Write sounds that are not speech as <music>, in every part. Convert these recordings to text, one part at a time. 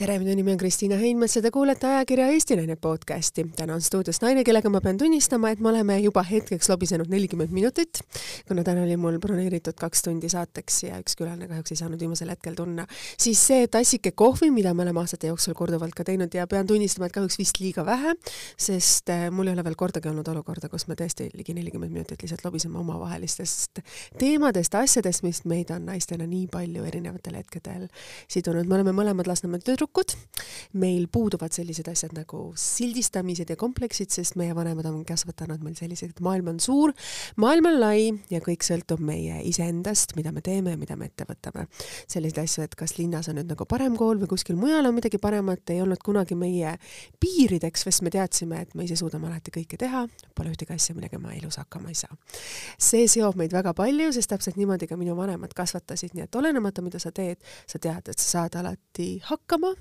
tere, minu nimi on Kristiina Heinmets ja te kuulete ajakirja Eesti Naine podcasti. täna on stuudios naine, kellega ma pean tunnistama, et me oleme juba hetkeks lobisenud nelikümmend minutit, kuna täna oli mul broneeritud kaks tundi saateks ja üks külaline kahjuks ei saanud viimasel hetkel tunna. siis see tassike kohvi, mida me oleme aastate jooksul korduvalt ka teinud ja pean tunnistama, et kahjuks vist liiga vähe, sest äh, mul ei ole veel kordagi olnud olukorda, kus me tõesti ligi nelikümmend minutit lihtsalt lobiseme omavahelistest teemadest, asjadest, mis meid on naistena nii palju erinevatel hetkedel sidunud. me oleme mõlemad Lasnamäe tüdrukud, tüdrukud. meil puuduvad sellised asjad nagu sildistamised ja kompleksid, sest meie vanemad on kasvatanud meil selliseid, et maailm on suur, maailm on lai ja kõik sõltub meie iseendast, mida me teeme ja mida me ette võtame. selliseid asju, et kas linnas on nüüd nagu parem kool või kuskil mujal on midagi paremat, ei olnud kunagi meie piirideks, sest me teadsime, et me ise suudame alati kõike teha, pole ühtegi asja, millega ma elus hakkama ei saa. see seob meid väga palju, sest täpselt niimoodi ka minu vanemad kasvatasid, nii et olenemata, mida sa teed, sa tead, et sa saad alati hakkama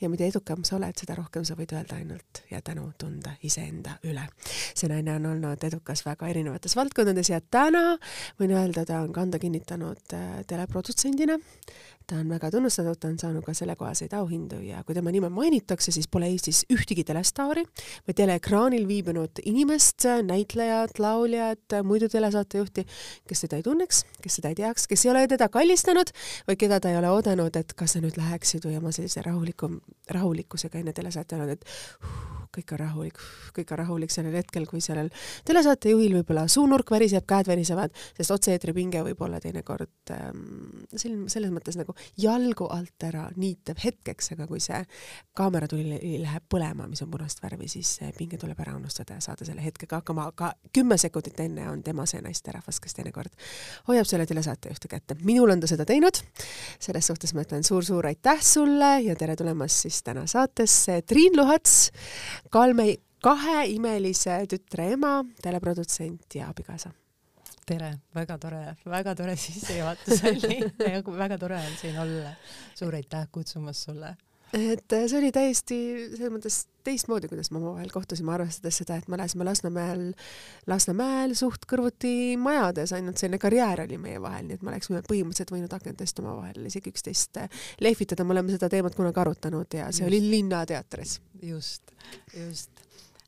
ja mida edukam sa oled, seda rohkem sa võid öelda ainult ja tänu tunda iseenda üle. see naine on olnud edukas väga erinevates valdkondades ja täna võin öelda, ta on kanda kinnitanud äh, teleprodutsendina, ta on väga tunnustatud, ta on saanud ka sellekohaseid auhindu ja kui tema nime mainitakse, siis pole Eestis ühtegi telestaari või teleekraanil viibinud inimest, näitlejat, lauljat, muidu telesaatejuhti, kes teda ei tunneks, kes seda ei teaks, kes ei ole teda kallistanud või keda ta ei ole oodanud, et kas sa nüüd läheksid või oma sellise rahuliku, rahulikkusega enne telesaate olnud, et kõik on rahulik, kõik on rahulik sellel hetkel, kui sellel telesaatejuhil võib-olla suunurk väriseb, käed värisevad, sest otse-eetri pinge võib olla teinekord ähm, selline, selles mõttes nagu jalgu alt ära niitev hetkeks, aga kui see kaameratuli läheb põlema, mis on punast värvi, siis pinge tuleb ära unustada ja saada selle hetkega hakkama, aga kümme sekundit enne on tema see naisterahvas, kes teinekord hoiab selle telesaatejuhti kätte. minul on ta seda teinud, selles suhtes ma ütlen suur-suur aitäh sulle ja tere tulemast siis täna saatesse, Triin Luhats Kalme kahe imelise tütre ema, teleprodutsent ja abikaasa. tere, väga tore, väga tore sissejuhatus oli <laughs> väga tore on siin olla. suur aitäh kutsumast sulle et äh, see oli täiesti selles mõttes teistmoodi, kuidas me omavahel kohtusime, arvestades seda, et me elasime Lasnamäel, Lasnamäel suht kõrvuti majades, ainult selline karjäär oli meie vahel, nii et me oleksime põhimõtteliselt võinud akentest omavahel isegi üksteist äh, lehvitada, me oleme seda teemat kunagi arutanud ja see just. oli Linnateatris. just, just.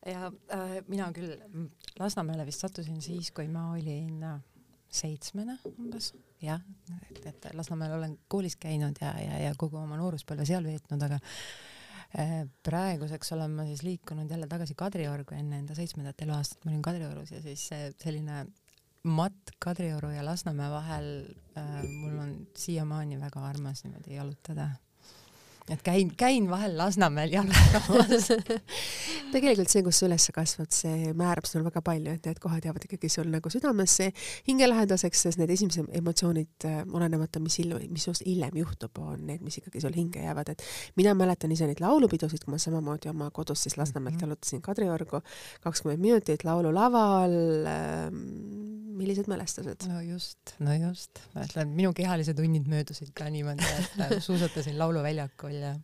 ja äh, mina küll Lasnamäele vist sattusin siis, kui ma olin äh, seitsmene umbes, jah, et, et Lasnamäel olen koolis käinud ja, ja, ja kogu oma nooruspõlve seal veetnud, aga äh, praeguseks olen ma siis liikunud jälle tagasi Kadriorgu enne enda seitsmendat eluaastat, ma olin Kadriorus ja siis selline matt Kadrioru ja Lasnamäe vahel äh, mul on siiamaani väga armas niimoodi jalutada et käin, käin vahel Lasnamäel jalutamas <laughs> tegelikult see, kus sa üles kasvad, see määrab sul väga palju, et need kohad jäävad ikkagi sul nagu südamesse, hingelähedaseks, sest need esimesed emotsioonid, äh, olenemata, mis hiljem, mis sinust hiljem juhtub, on need, mis ikkagi sul hinge jäävad, et mina mäletan ise neid laulupidusid, kui ma samamoodi oma kodus siis Lasnamäelt mhm. jalutasin Kadriorgu, kakskümmend minutit laululaval ähm,. Millised mälestused? no just, no just, ma ütlen, minu kehalised tunnid möödusid ka niimoodi, et suusatasin lauluväljakul ja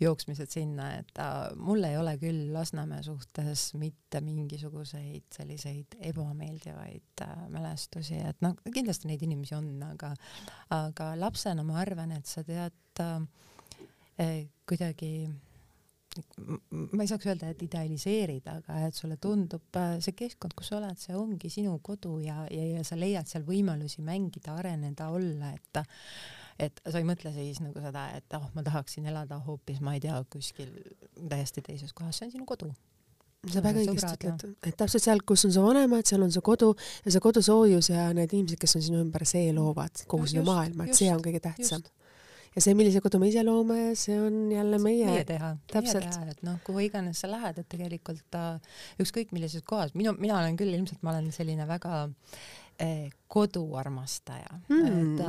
jooksmised sinna, et äh, mul ei ole küll Lasnamäe suhtes mitte mingisuguseid selliseid ebameeldivaid äh, mälestusi, et noh, kindlasti neid inimesi on, aga, aga lapsena ma arvan, et sa tead äh, kuidagi ma ei saaks öelda, et idealiseerida, aga et sulle tundub äh, see keskkond, kus sa oled, see ongi sinu kodu ja, ja, ja sa leiad seal võimalusi mängida, areneda, olla, et et sa ei mõtle siis nagu seda, et oh, ma tahaksin elada hoopis, ma ei tea, kuskil täiesti teises kohas, see on sinu kodu. Sa väga õigesti ütled, et täpselt seal, kus on su vanemad, seal on su kodu ja see kodusoojus ja need inimesed, kes on sinu ümber, see loovad kogu sinu maailma, et see on kõige tähtsam. Ja see, millise kodu me ise loome, see on jälle meie, meie teha, täpselt. et noh, kuhu iganes sa lähed, et tegelikult äh, ükskõik millises kohas, minu, mina olen küll ilmselt, ma olen selline väga äh, Eh, koduarmastaja. Mm.. et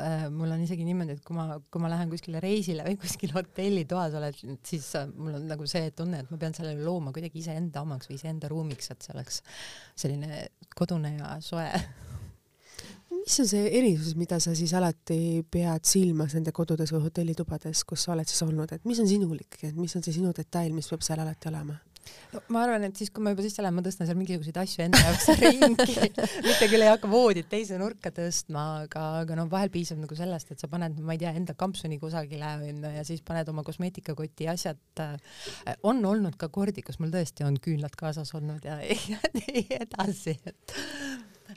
äh, mul on isegi niimoodi, et kui ma, kui ma lähen kuskile reisile või kuskil hotellitoas oled, siis äh, mul on nagu see tunne, et ma pean selle looma kuidagi iseenda omaks või iseenda ruumiks, et see oleks selline kodune ja soe <laughs> mis on see erisus, mida sa siis alati pead silmas nende kodudes või hotellitubades, kus sa oled siis olnud, et mis on sinulik, et mis on see sinu detail, mis peab seal alati olema? no ma arvan, et siis, kui ma juba sisse lähen, ma tõstan seal mingisuguseid asju enda jaoks <laughs> ringi mitte küll ei hakka voodit teise nurka tõstma, aga, aga no vahel piisab nagu sellest, et sa paned, ma ei tea, enda kampsuni kusagile onju ja siis paned oma kosmeetikakoti asjad. on olnud ka kordi, kus mul tõesti on küünlad kaasas olnud ja, <laughs> ja nii edasi, et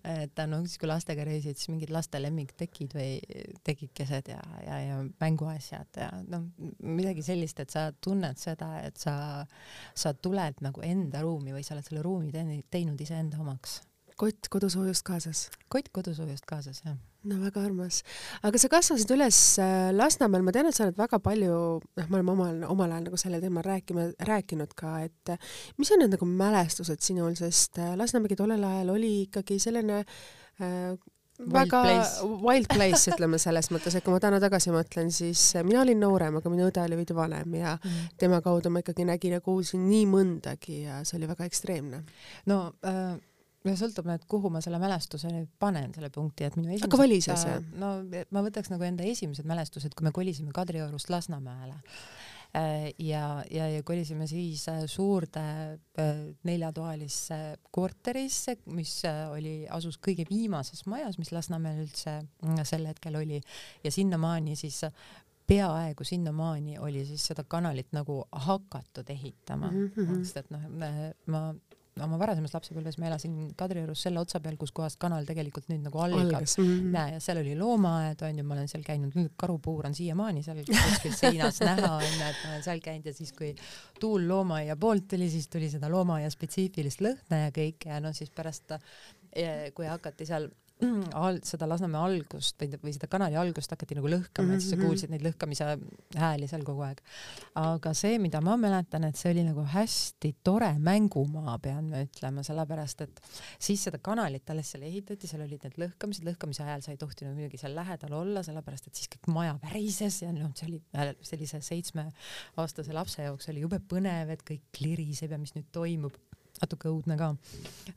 et no siis, kui lastega reisid, siis mingid laste lemmiktekid või tekikesed ja, ja, ja mänguasjad ja noh, midagi sellist, et sa tunned seda, et sa, sa tuled nagu enda ruumi või sa oled selle ruumi teinud iseenda omaks. Kott kodusoojust kaasas? kott kodusoojust kaasas, jah no väga armas. aga sa kasvasid üles äh, Lasnamäel, ma tean, et sa oled väga palju, noh, me oleme omal, omal ajal nagu sellel teemal rääkima, rääkinud ka, et äh, mis on need nagu mälestused sinul, sest äh, Lasnamägi tollel ajal oli ikkagi selline äh, väga wild place, wild place <laughs> ütleme selles mõttes, et kui ma täna tagasi mõtlen, siis mina olin noorem, aga minu õde oli veidi vanem ja mm. tema kaudu ma ikkagi nägin ja kuulsin nii mõndagi ja see oli väga ekstreemne. no äh ja sõltub nüüd, kuhu ma selle mälestuse nüüd panen, selle punkti, et minu esimesed, aga vali sa see. no ma võtaks nagu enda esimesed mälestused, kui me kolisime Kadriorust Lasnamäele äh, ja, ja, ja kolisime siis äh, suurde äh, neljatoalisse korterisse, mis oli, asus kõige viimases majas, mis Lasnamäel üldse mm, sel hetkel oli ja sinnamaani siis peaaegu sinnamaani oli siis seda kanalit nagu hakatud ehitama mm, -hmm. sest et noh, ma oma varasemas lapsepõlves ma elasin Kadriorus selle otsa peal, kus kohast kanal tegelikult nüüd nagu algab. Mm -hmm. näe, ja seal oli loomaaed onju, ma olen seal käinud, karupuur on siiamaani seal kuskil seinas <laughs> näha onju, et ma olen seal käinud ja siis, kui tuul loomaaia poolt tuli, siis tuli seda loomaaia spetsiifilist lõhna ja kõike ja no siis pärast kui hakati seal al-, seda Lasnamäe algust või, või seda kanali algust hakati nagu lõhkama mm, -hmm. et siis sa mhm. kuulsid neid lõhkamise hääli seal kogu aeg. aga see, mida ma mäletan, et see oli nagu hästi tore mängumaa, pean ma ütlema, sellepärast et siis seda kanalit alles seal ehitati, seal olid need lõhkamised, lõhkamise ajal sa ei tohtinud muidugi seal lähedal olla, sellepärast et siis kõik maja värises ja noh, see oli sellise seitsmeaastase lapse jaoks oli jube põnev, et kõik kliriseb ja mis nüüd toimub natuke õudne ka.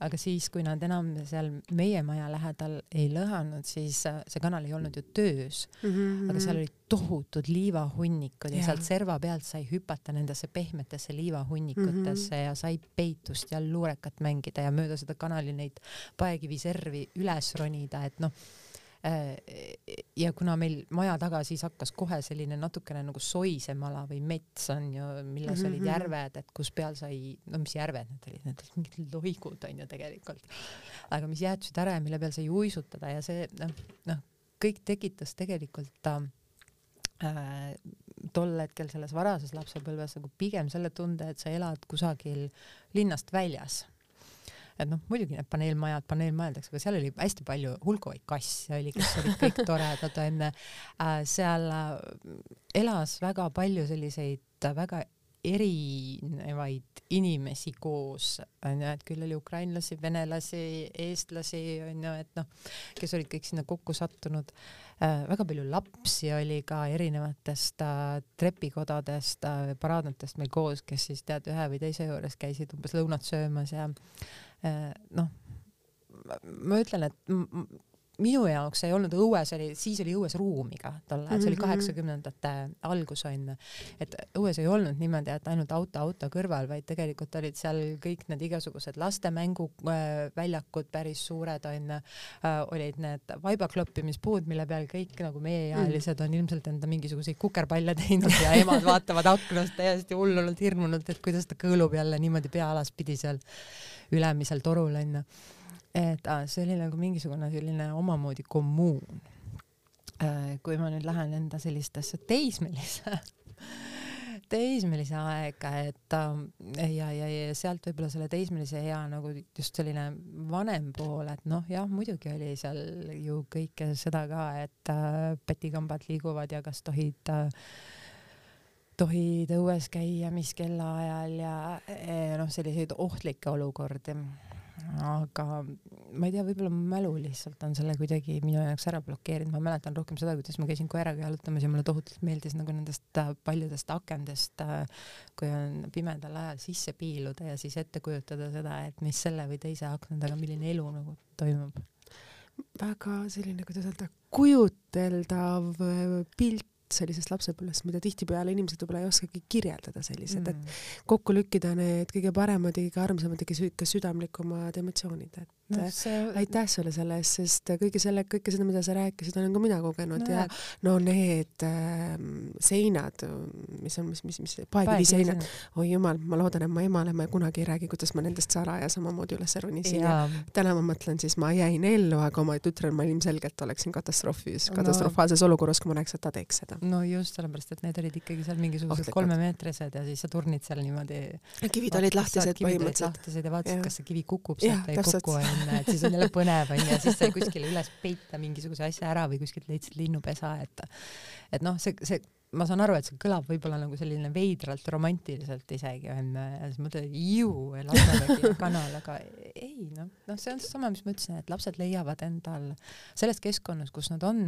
aga siis, kui nad enam seal meie maja lähedal ei lõhanud, siis äh, see kanal ei olnud ju töös mm, -hmm. aga seal olid tohutud liivahunnikud ja, ja sealt serva pealt sai hüpata nendesse pehmetesse liivahunnikutesse mm -hmm. ja sai peitust ja luurekat mängida ja mööda seda kanali neid paekiviservi üles ronida, et noh ja kuna meil maja taga siis hakkas kohe selline natukene nagu soisem ala või mets on ju, milles mm -hmm. olid mhm. järved, et kus peal sai, no mis järved need olid, need olid mingid loigud on ju tegelikult, aga mis jäätusid ära ja mille peal sai uisutada ja see noh, noh, kõik tekitas tegelikult äh, tol hetkel selles varases lapsepõlves nagu pigem selle tunde, et sa elad kusagil linnast väljas et noh, muidugi need paneelmajad, paneelmajadeks, aga seal oli hästi palju hulkuvaid kasse oli, kes olid kõik <laughs> toredad onju äh,. seal äh, elas väga palju selliseid äh, väga erinevaid inimesi koos, onju, et küll oli ukrainlasi, venelasi, eestlasi, onju, et noh, kes olid kõik sinna kokku sattunud äh,. väga palju lapsi oli ka erinevatest äh, trepikodadest äh,, paraadnatest meil koos, kes siis tead, ühe või teise juures käisid umbes lõunat söömas ja noh, ma ütlen, et minu jaoks ei olnud õues oli, siis oli õues ruumi ka tol ajal, see oli mhm. kaheksakümnendate algus onju, et õues ei olnud niimoodi, et ainult auto auto kõrval, vaid tegelikult olid seal kõik need igasugused laste mänguväljakud päris suured onju, äh, olid need vaibakloppimispuud, mille peal kõik nagu meieealised on ilmselt enda mingisuguseid kukerpalle teinud ja emad vaatavad aknast täiesti hullunult hirmunult, et kuidas ta kõõlub jälle niimoodi pea alaspidi seal ülemisel torul onju et äh, see oli nagu mingisugune selline omamoodi kommuun. Äh, kui ma nüüd lähen enda sellistesse teismelise <laughs> teismelise aega, et äh, ja, ja, ja sealt võib-olla selle teismelise ea nagu just selline vanem pool, et noh, jah, muidugi oli seal ju kõike seda ka, et äh, petikambad liiguvad ja kas tohid äh, tohid õues käia, mis kellaajal ja noh, selliseid ohtlikke olukordi aga ma ei tea, võib-olla mu mälu lihtsalt on selle kuidagi minu jaoks ära blokeerinud, ma mäletan rohkem seda, kuidas ma käisin koeraga jalutamas ja mulle tohutult meeldis nagu nendest äh, paljudest akendest, äh, kui on pimedal ajal sisse piiluda ja siis ette kujutada seda, et mis selle või teise akna taga, milline elu nagu toimub. väga selline, kuidas öelda, kujuteldav äh, pilt sellisest lapsepõlvest, mida tihtipeale inimesed võib-olla ei oskagi kirjeldada sellised mm., et kokku lükkida need kõige paremad ja kõige armsamad ja kõige südamlikumad emotsioonid, et no, see... aitäh sulle selle eest, sest kõige selle, kõike seda, mida sa rääkisid, olen ka mina kogenud no, ja no need äh, seinad, mis on, mis, mis, mis paekiviseinad, oi jumal, ma loodan, et ma emale ma kunagi ei räägi, kuidas ma nendest salaja samamoodi üles ronisin ja täna ma mõtlen siis, ma jäin ellu, aga oma tütrel ma ilmselgelt oleksin katastroofis, katastrofaalses no. olukorras, kui ma näeks, et ta teeks seda. no just, sellepärast et need olid ikkagi seal mingisugused kolmemeetrised ja siis sa turnid seal niimoodi. kivid olid lahtised põhimõtteliselt. lahtised ja vaatasid, kas see kivi kukub sealt või ei kuku onju, et siis on jälle põnev onju ja siis sai kuskile üles peita mingisuguse asja ära või kuskilt leidsid linnupesa, et et noh, see, see ma saan aru, et see kõlab võib-olla nagu selline veidralt romantiliselt isegi onju ja siis mõtled, ju, Lasnamägi kanal, aga ei noh, noh, see on seesama, mis ma ütlesin, et lapsed leiavad endal selles keskkonnas, kus nad on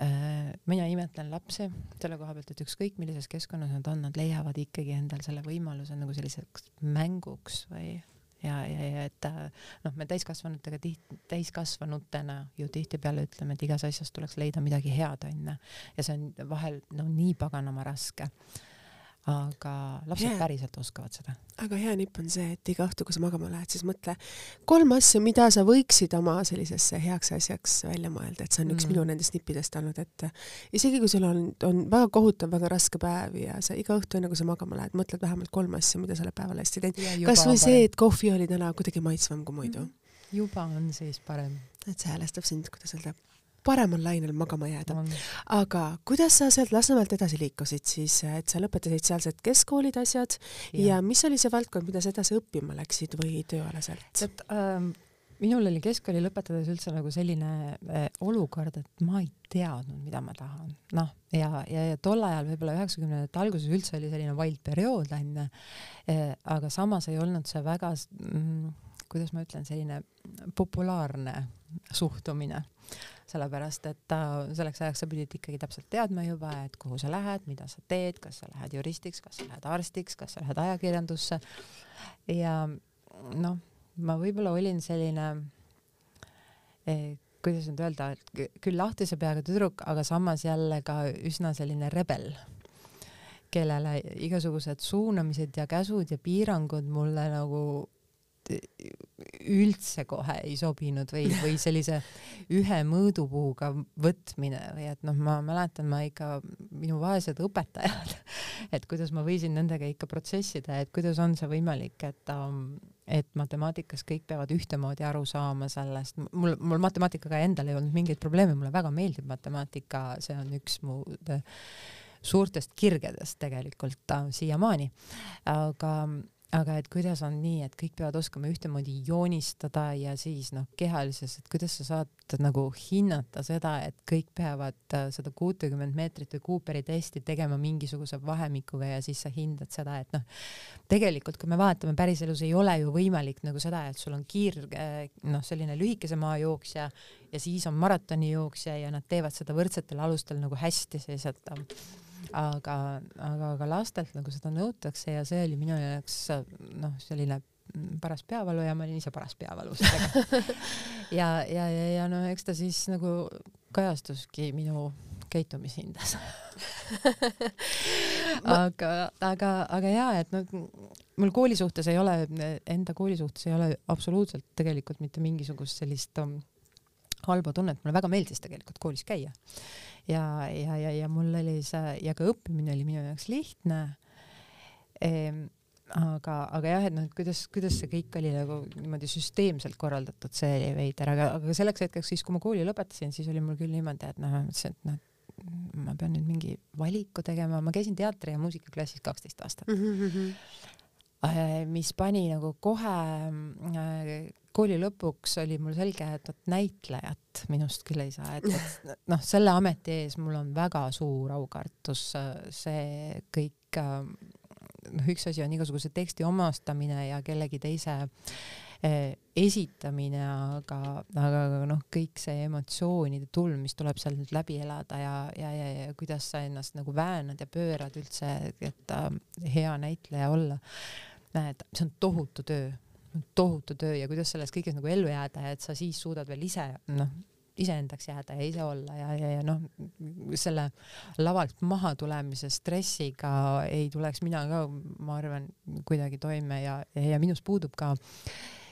äh,. mina imetlen lapsi selle koha pealt, et ükskõik millises keskkonnas nad on, nad leiavad ikkagi endal selle võimaluse nagu selliseks mänguks või ja, ja, ja et noh, me täiskasvanutega tihti, täiskasvanutena ju tihtipeale ütleme, et igas asjas tuleks leida midagi head, onju. ja see on vahel no nii paganama raske aga lapsed yeah. päriselt oskavad seda. aga hea nipp on see, et iga õhtu, kui sa magama lähed, siis mõtle kolm asja, mida sa võiksid oma sellisesse heaks asjaks välja mõelda, et see on mm. üks minu nendest nippidest olnud, et isegi kui sul on, on väga kohutav, väga raske päev ja sa iga õhtu, enne kui sa magama lähed, mõtled vähemalt kolm asja, mida sellel päeval hästi teinud. kasvõi see, et kohvi oli täna kuidagi maitsvam kui muidu mm. juba on siis parem. et see häälestab sind, kuidas öelda paremal lainel magama jääda. aga kuidas sa sealt Lasnamäelt edasi liikusid siis, et sa lõpetasid sealsed keskkoolid, asjad ja. ja mis oli see valdkond, mida sa edasi õppima läksid või tööalaselt? et ähm, minul oli keskkooli lõpetades üldse nagu selline äh, olukord, et ma ei teadnud, mida ma tahan. noh, ja, ja, ja tol ajal võib-olla üheksakümnendate alguses üldse oli selline vald periood onju äh,, aga samas ei olnud see väga mm, kuidas ma ütlen, selline populaarne suhtumine sellepärast et selleks ajaks sa pidid ikkagi täpselt teadma juba, et kuhu sa lähed, mida sa teed, kas sa lähed juristiks, kas sa lähed arstiks, kas sa lähed ajakirjandusse. ja noh, ma võib-olla olin selline eh, kuidas nüüd öelda, et küll lahtise peaga tüdruk, aga samas jälle ka üsna selline rebel, kellele igasugused suunamised ja käsud ja piirangud mulle nagu üldse kohe ei sobinud või, või sellise ühe mõõdupuuga võtmine või et noh, ma mäletan, ma ikka, minu vaesed õpetajad, <laughs> et kuidas ma võisin nendega ikka protsessida, et kuidas on see võimalik, et um, et matemaatikas kõik peavad ühtemoodi aru saama sellest, mul, mul matemaatikaga endal ei olnud mingeid probleeme, mulle väga meeldib matemaatika, see on üks mu suurtest kirgedest tegelikult äh, siiamaani, aga aga et kuidas on nii, et kõik peavad oskama ühtemoodi joonistada ja siis noh, kehalises, et kuidas sa saad nagu hinnata seda, et kõik peavad äh, seda kuutekümmet meetrit või Cooperi testi tegema mingisuguse vahemikuga ja siis sa hindad seda, et noh, tegelikult kui me vaatame päriselus ei ole ju võimalik nagu seda, et sul on kiir, äh, noh, selline lühikese maa jooksja ja siis on maratonijooksja ja nad teevad seda võrdsetel alustel nagu hästi, siis et aga, aga, aga lastelt nagu seda nõutakse ja see oli minu jaoks noh, selline paras peavalu ja ma olin ise paras peavalus <laughs> ja, ja, ja, ja no eks ta siis nagu kajastuski minu käitumishindes <laughs> aga, aga, aga ja, et noh, mul kooli suhtes ei ole, enda kooli suhtes ei ole absoluutselt tegelikult mitte mingisugust sellist um, halba tunnet, mulle väga meeldis tegelikult koolis käia ja, ja, ja, ja mul oli see ja ka õppimine oli minu jaoks lihtne ehm, aga, aga jah, et noh, et kuidas, kuidas see kõik oli nagu niimoodi süsteemselt korraldatud, see oli veider, aga, aga selleks hetkeks siis, kui ma kooli lõpetasin, siis oli mul küll niimoodi, et noh, mõtlesin, et noh, ma pean nüüd mingi valiku tegema, ma käisin teatri- ja muusikaklassis kaksteist aastat mm. -hmm. mis pani nagu kohe äh, kooli lõpuks oli mul selge, et vot näitlejat minust küll ei saa, et, et <laughs> noh, selle ameti ees mul on väga suur aukartus, see kõik, noh, üks asi on igasuguse teksti omastamine ja kellegi teise eh, esitamine, aga, aga noh, kõik see emotsioonide tulm, mis tuleb seal nüüd läbi elada ja, ja, ja, ja kuidas sa ennast nagu väänad ja pöörad üldse, et äh, hea näitleja olla. näed, see on tohutu töö tohutu töö ja kuidas selles kõiges nagu ellu jääda ja et sa siis suudad veel ise noh, iseendaks jääda ja ise olla ja, ja, ja noh, selle lavalt maha tulemise stressiga ei tuleks mina ka, ma arvan, kuidagi toime ja, ja, minus puudub ka,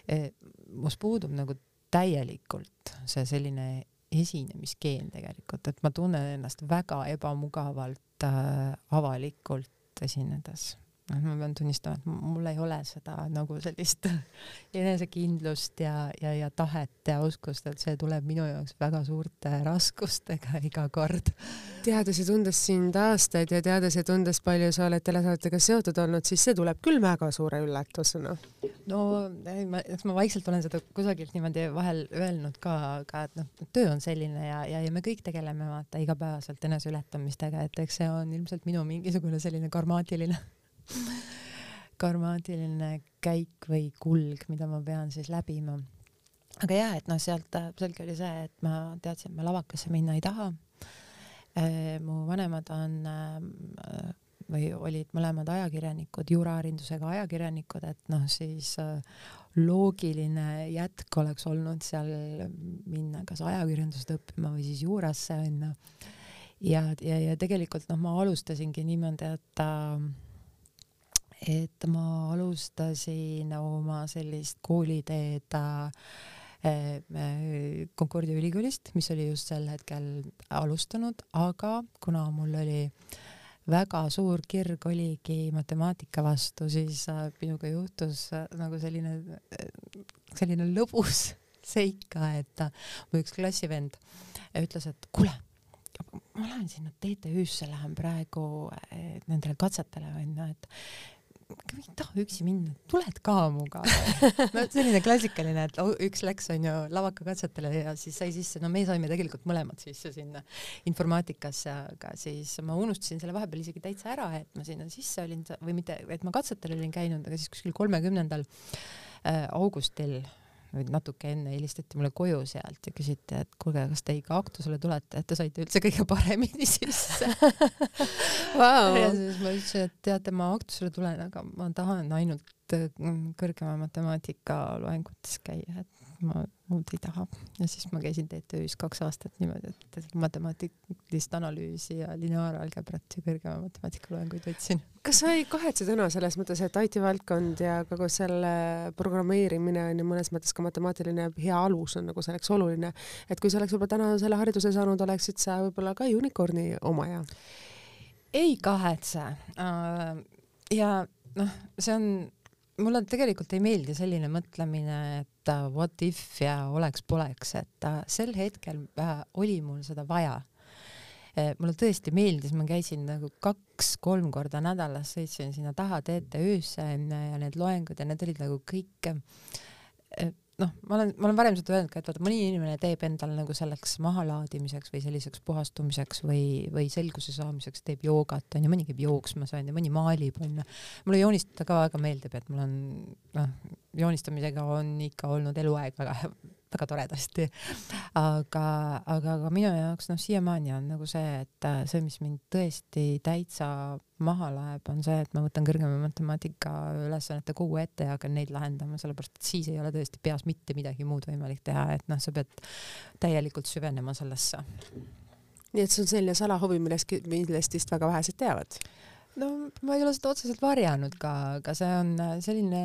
eh, must puudub nagu täielikult see selline esinemiskeel tegelikult, et ma tunnen ennast väga ebamugavalt äh, avalikult esinedes noh, ma pean tunnistama, et mul ei ole seda nagu sellist <laughs> enesekindlust ja, ja, ja tahet ja oskust, et see tuleb minu jaoks väga suurte raskustega <laughs> iga kord. teades ja tundes sind aastaid ja teades ja tundes, palju sa oled telesaatega seotud olnud, siis see tuleb küll väga suure üllatusena. no ei, ma, eks ma vaikselt olen seda kusagilt niimoodi vahel öelnud ka, aga et noh, töö on selline ja, ja, ja me kõik tegeleme vaata igapäevaselt eneseületamistega, et eks see on ilmselt minu mingisugune selline karmaatiline <laughs> karmaatiline käik või kulg, mida ma pean siis läbima. aga jaa, et noh, sealt selge oli see, et ma teadsin, et ma lavakasse minna ei taha. Äh, mu vanemad on äh, või olid mõlemad ajakirjanikud, juuraharindusega ajakirjanikud, et noh, siis äh, loogiline jätk oleks olnud seal minna kas ajakirjandust õppima või siis juurasse onju. ja, ja, ja tegelikult noh, ma alustasingi niimoodi, et äh, et ma alustasin oma sellist kooliteed äh, Concordia ülikoolist, mis oli just sel hetkel alustanud, aga kuna mul oli väga suur kirg oligi matemaatika vastu, siis äh, minuga juhtus äh, nagu selline, selline lõbus <laughs> seik ka, et mu üks klassivend ütles, et kuule, ma lähen sinna TTÜ-sse, lähen praegu nendele katsetele onju, et ei taha üksi minna, tuled ka muga. <laughs> No selline klassikaline, et üks läks onju lavakakatsetele ja siis sai sisse, no me saime tegelikult mõlemad sisse sinna informaatikasse, aga siis ma unustasin selle vahepeal isegi täitsa ära, et ma sinna sisse olin või mitte, et ma katsetel olin käinud, aga siis kuskil kolmekümnendal äh, augustil või natuke enne helistati mulle koju sealt ja küsiti, et kuulge, kas te ikka aktusele tulete, et te saite üldse kõige paremini <laughs> sisse wow. ja siis ma ütlesin, et teate, ma aktusele tulen, aga ma tahan ainult kõrgema matemaatika loengutes käia, et ma muud ei taha. ja siis ma käisin TTÜ-s kaks aastat niimoodi, et matemaatilist analüüsi ja lineaaralgebrat ja kõrgema matemaatika loenguid võtsin. kas sa ei kahetse täna selles mõttes, et IT-valdkond ja kogu selle programmeerimine on ju mõnes mõttes ka matemaatiline hea alus on nagu selleks oluline, et kui sa oleks võib-olla täna selle hariduse saanud, oleksid sa võib-olla ka unicorn'i omaja? ei kahetse. Äh, ja noh, see on mulle tegelikult ei meeldi selline mõtlemine, et uh, what if ja oleks-poleks, et uh, sel hetkel uh, oli mul seda vaja. mulle tõesti meeldis, ma käisin nagu kaks-kolm korda nädalas, sõitsin sinna taha TTÜ-sse ja need loengud ja need olid nagu kõik noh, ma olen, ma olen varem seda öelnud ka, et vaata, mõni inimene teeb endale nagu selleks mahalaadimiseks või selliseks puhastumiseks või, või selguse saamiseks teeb joogat onju, mõni käib jooksmas onju, mõni maalib onju. mulle joonistada ka väga meeldib, et mul on noh, joonistamisega on ikka olnud eluaeg väga väga toredasti. aga, aga, aga minu jaoks noh, siiamaani on nagu see, et äh, see, mis mind tõesti täitsa maha läheb, on see, et ma võtan kõrgema matemaatika ülesannete kogu ette ja hakkan neid lahendama, sellepärast et siis ei ole tõesti peas mitte midagi muud võimalik teha, et noh, sa pead täielikult süvenema sellesse. nii et see on selline salahobi, millest, millest vist väga vähesed teavad? no ma ei ole seda otseselt varjanud ka, aga see on selline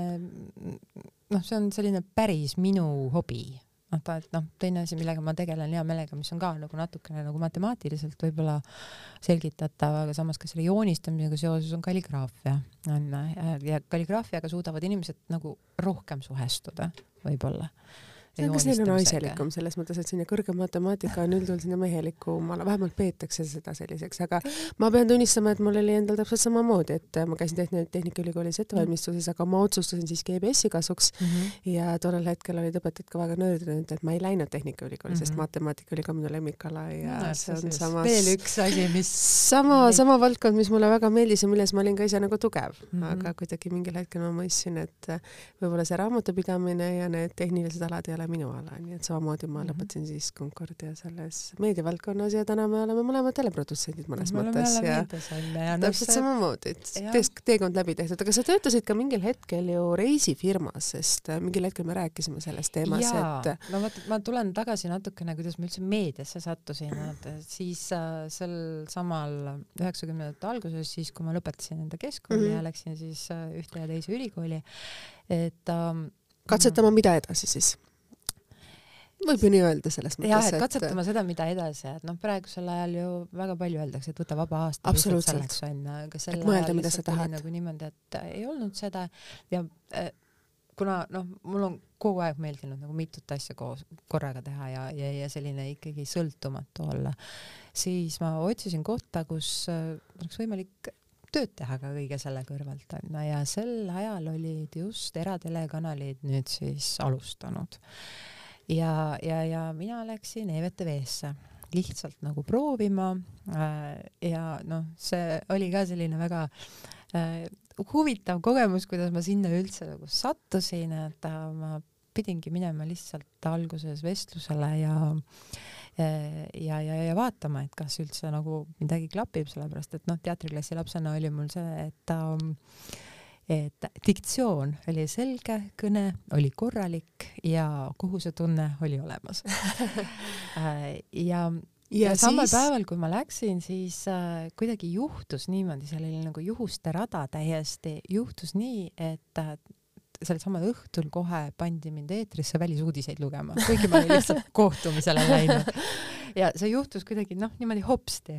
noh, see on selline päris minu hobi noh, ta, et noh, teine asi, millega ma tegelen hea meelega, mis on ka nagu natukene nagu matemaatiliselt võib-olla selgitatav, aga samas ka selle joonistamisega seoses on kalligraafia? On ja kalligraafiaga suudavad inimesed nagu rohkem suhestuda võib-olla see on ka selline naiselikum selles mõttes, et selline kõrgem matemaatika on üldjuhul selline mehelikum, vähemalt peetakse seda selliseks, aga ma pean tunnistama, et mul oli endal täpselt samamoodi, et ma käisin Tehn-, Tehnikaülikoolis ettevalmistuses, aga ma otsustasin siiski EBS-i kasuks mm -hmm. ja tollel hetkel olid õpetajad ka väga nördinud, et ma ei läinud Tehnikaülikooli mm, -hmm. sest mhm. matemaatika oli ka minu lemmikala ja no, see on samas veel üks asi, mis sama, sama valdkond, mis mulle väga meeldis ja milles ma olin ka ise nagu tugev mm, -hmm. aga kuidagi mingil hetkel ma mõistsin, et võib-olla see raamatupidamine ja need tehnilised alad ei ole ole minu ala, nii et samamoodi ma Mhm. lõpetasin siis Concordia selles meediavaldkonnas ja täna me oleme mõlemad teleprodutsendid mõnes me mõttes ja ja noh, täpselt samamoodi, et jah. tees- teekond läbi tehtud, aga sa töötasid ka mingil hetkel ju reisifirmas, sest äh, mingil hetkel me rääkisime sellest teemas, et no vot, ma tulen tagasi natukene, kuidas ma üldse meediasse sattusin, et siis äh, sel samal üheksakümnendate alguses, siis kui ma lõpetasin enda keskkooli mm -hmm. ja läksin siis äh, ühte ja teise ülikooli, et ähm, katsetama, mida edasi siis? Võib ju nii öelda selles mõttes, jah, et katsetama seda, mida edasi, et noh, praegusel ajal ju väga palju öeldakse, et võta vaba aasta Absoluutselt. aga sel ajal lihtsalt oli nagu niimoodi, et ei olnud seda. Ja äh, kuna noh, mul on kogu aeg meeldinud nagu mitut asja koos korraga teha ja, ja, ja selline ikkagi sõltumatu olla, siis ma otsisin kohta, kus äh, oleks võimalik tööd teha ka kõige selle kõrvalt onju ja sel ajal olid just eratelekanalid nüüd siis alustanud ja, ja, ja mina läksin EVTV-sse lihtsalt nagu proovima. Äh, ja noh, see oli ka selline väga äh, huvitav kogemus, kuidas ma sinna üldse nagu sattusin, et äh, ma pidingi minema lihtsalt alguses vestlusele ja ja, ja, ja vaatama, et kas üldse nagu midagi klapib, sellepärast et noh, teatriklassi lapsena oli mul see, et ähm, et diktsioon oli selge, kõne oli korralik ja kohusetunne oli olemas <laughs> Äh, ja ja, ja samal siis... päeval, kui ma läksin, siis äh, kuidagi juhtus niimoodi, seal oli nagu juhuste rada täiesti, juhtus nii, et äh, sel samal õhtul kohe pandi mind eetrisse välisuudiseid lugema, kuigi ma olin lihtsalt <laughs> kohtumisele läinud. <laughs> ja see juhtus kuidagi noh, niimoodi hopsti.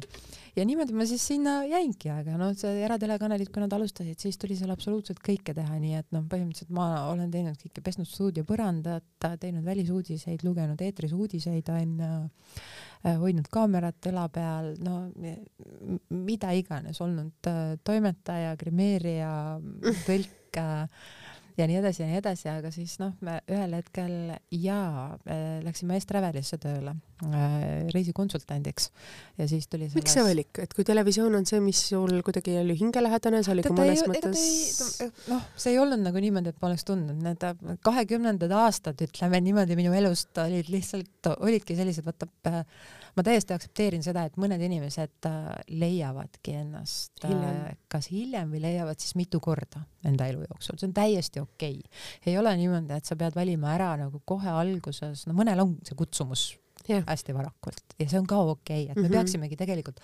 ja niimoodi ma siis sinna jäingi, aga noh, see eratelekanalid, kui nad alustasid, siis tuli seal absoluutselt kõike teha, nii et noh, põhimõtteliselt ma olen teinud kõike, pesnud stuudio põrandat, teinud välisuudiseid, lugenud eetris uudiseid onju hoidnud kaamerat õla peal, no mida iganes, olnud äh, toimetaja, grimeerija, tõlk äh, ja nii edasi ja nii edasi, aga siis noh, me ühel hetkel jaa, läksime S-Travelisse tööle äh, reisikonsultandiks. Ja siis tuli selles... miks see valik, et kui televisioon on see, mis sul kuidagi oli hingelähedane, see oli ka mõnes ei, mõttes noh, see ei olnud nagu niimoodi, et ma oleks tundnud, need kahekümnendad aastad, ütleme niimoodi, minu elust olid lihtsalt, olidki sellised, vaata ma täiesti aktsepteerin seda, et mõned inimesed äh, leiavadki ennast hiljem. Äh, kas hiljem või leiavad siis mitu korda enda elu jooksul, see on täiesti okei. Okay.. ei ole niimoodi, et sa pead valima ära nagu kohe alguses, no mõnel on see kutsumus yeah. hästi varakult ja see on ka okei okay,, et me mm -hmm. peaksimegi tegelikult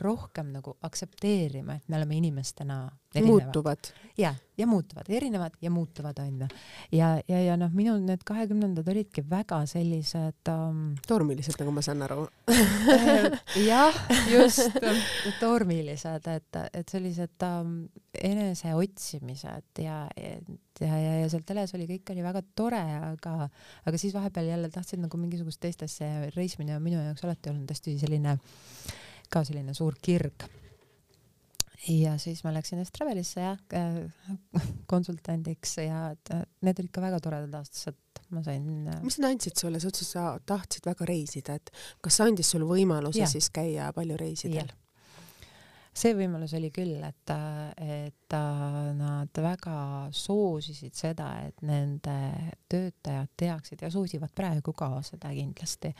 rohkem nagu aktsepteerima, et me oleme inimestena erinevad. muutuvad. ja, ja muutuvad, erinevad ja muutuvad onju. ja, ja, ja noh, minu need kahekümnendad olidki väga sellised um... tormilised, nagu ma saan aru <laughs> jah, just, <laughs> tormilised, et, et sellised um, eneseotsimised ja, ja, ja, ja seal teles oli, kõik oli väga tore, aga, aga siis vahepeal jälle tahtsid nagu mingisugust teist asja ja reisimine on minu jaoks alati olnud hästi selline, ka selline suur kirg. ja siis ma läksin Estravelisse jah äh, konsultandiks ja need olid ka väga toredad aastased ma sain. mis nad andsid sulle, sa ütlesid, sa tahtsid väga reisida, et kas andis sulle võimaluse ja. siis käia palju reisidel? See võimalus oli küll, et, et nad väga soosisid seda, et nende töötajad teaksid ja soosivad praegu ka seda kindlasti,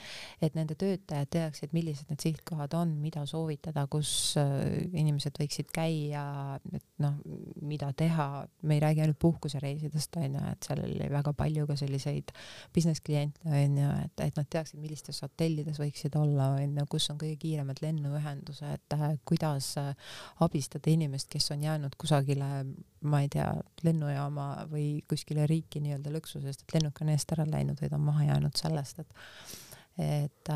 et nende töötajad teaksid, millised need sihtkohad on, mida soovitada, kus äh, inimesed võiksid käia, et noh, mida teha, me ei räägi ainult puhkusereisidest onju, et seal oli väga palju ka selliseid business kliente onju, et, et nad teaksid, millistes hotellides võiksid olla onju, kus on kõige kiiremad lennuühendused, kuidas abistada inimest, kes on jäänud kusagile, ma ei tea, lennujaama või kuskile riiki nii-öelda lõksu, sest et lennuk on eest ära läinud või ta on maha jäänud sellest, et et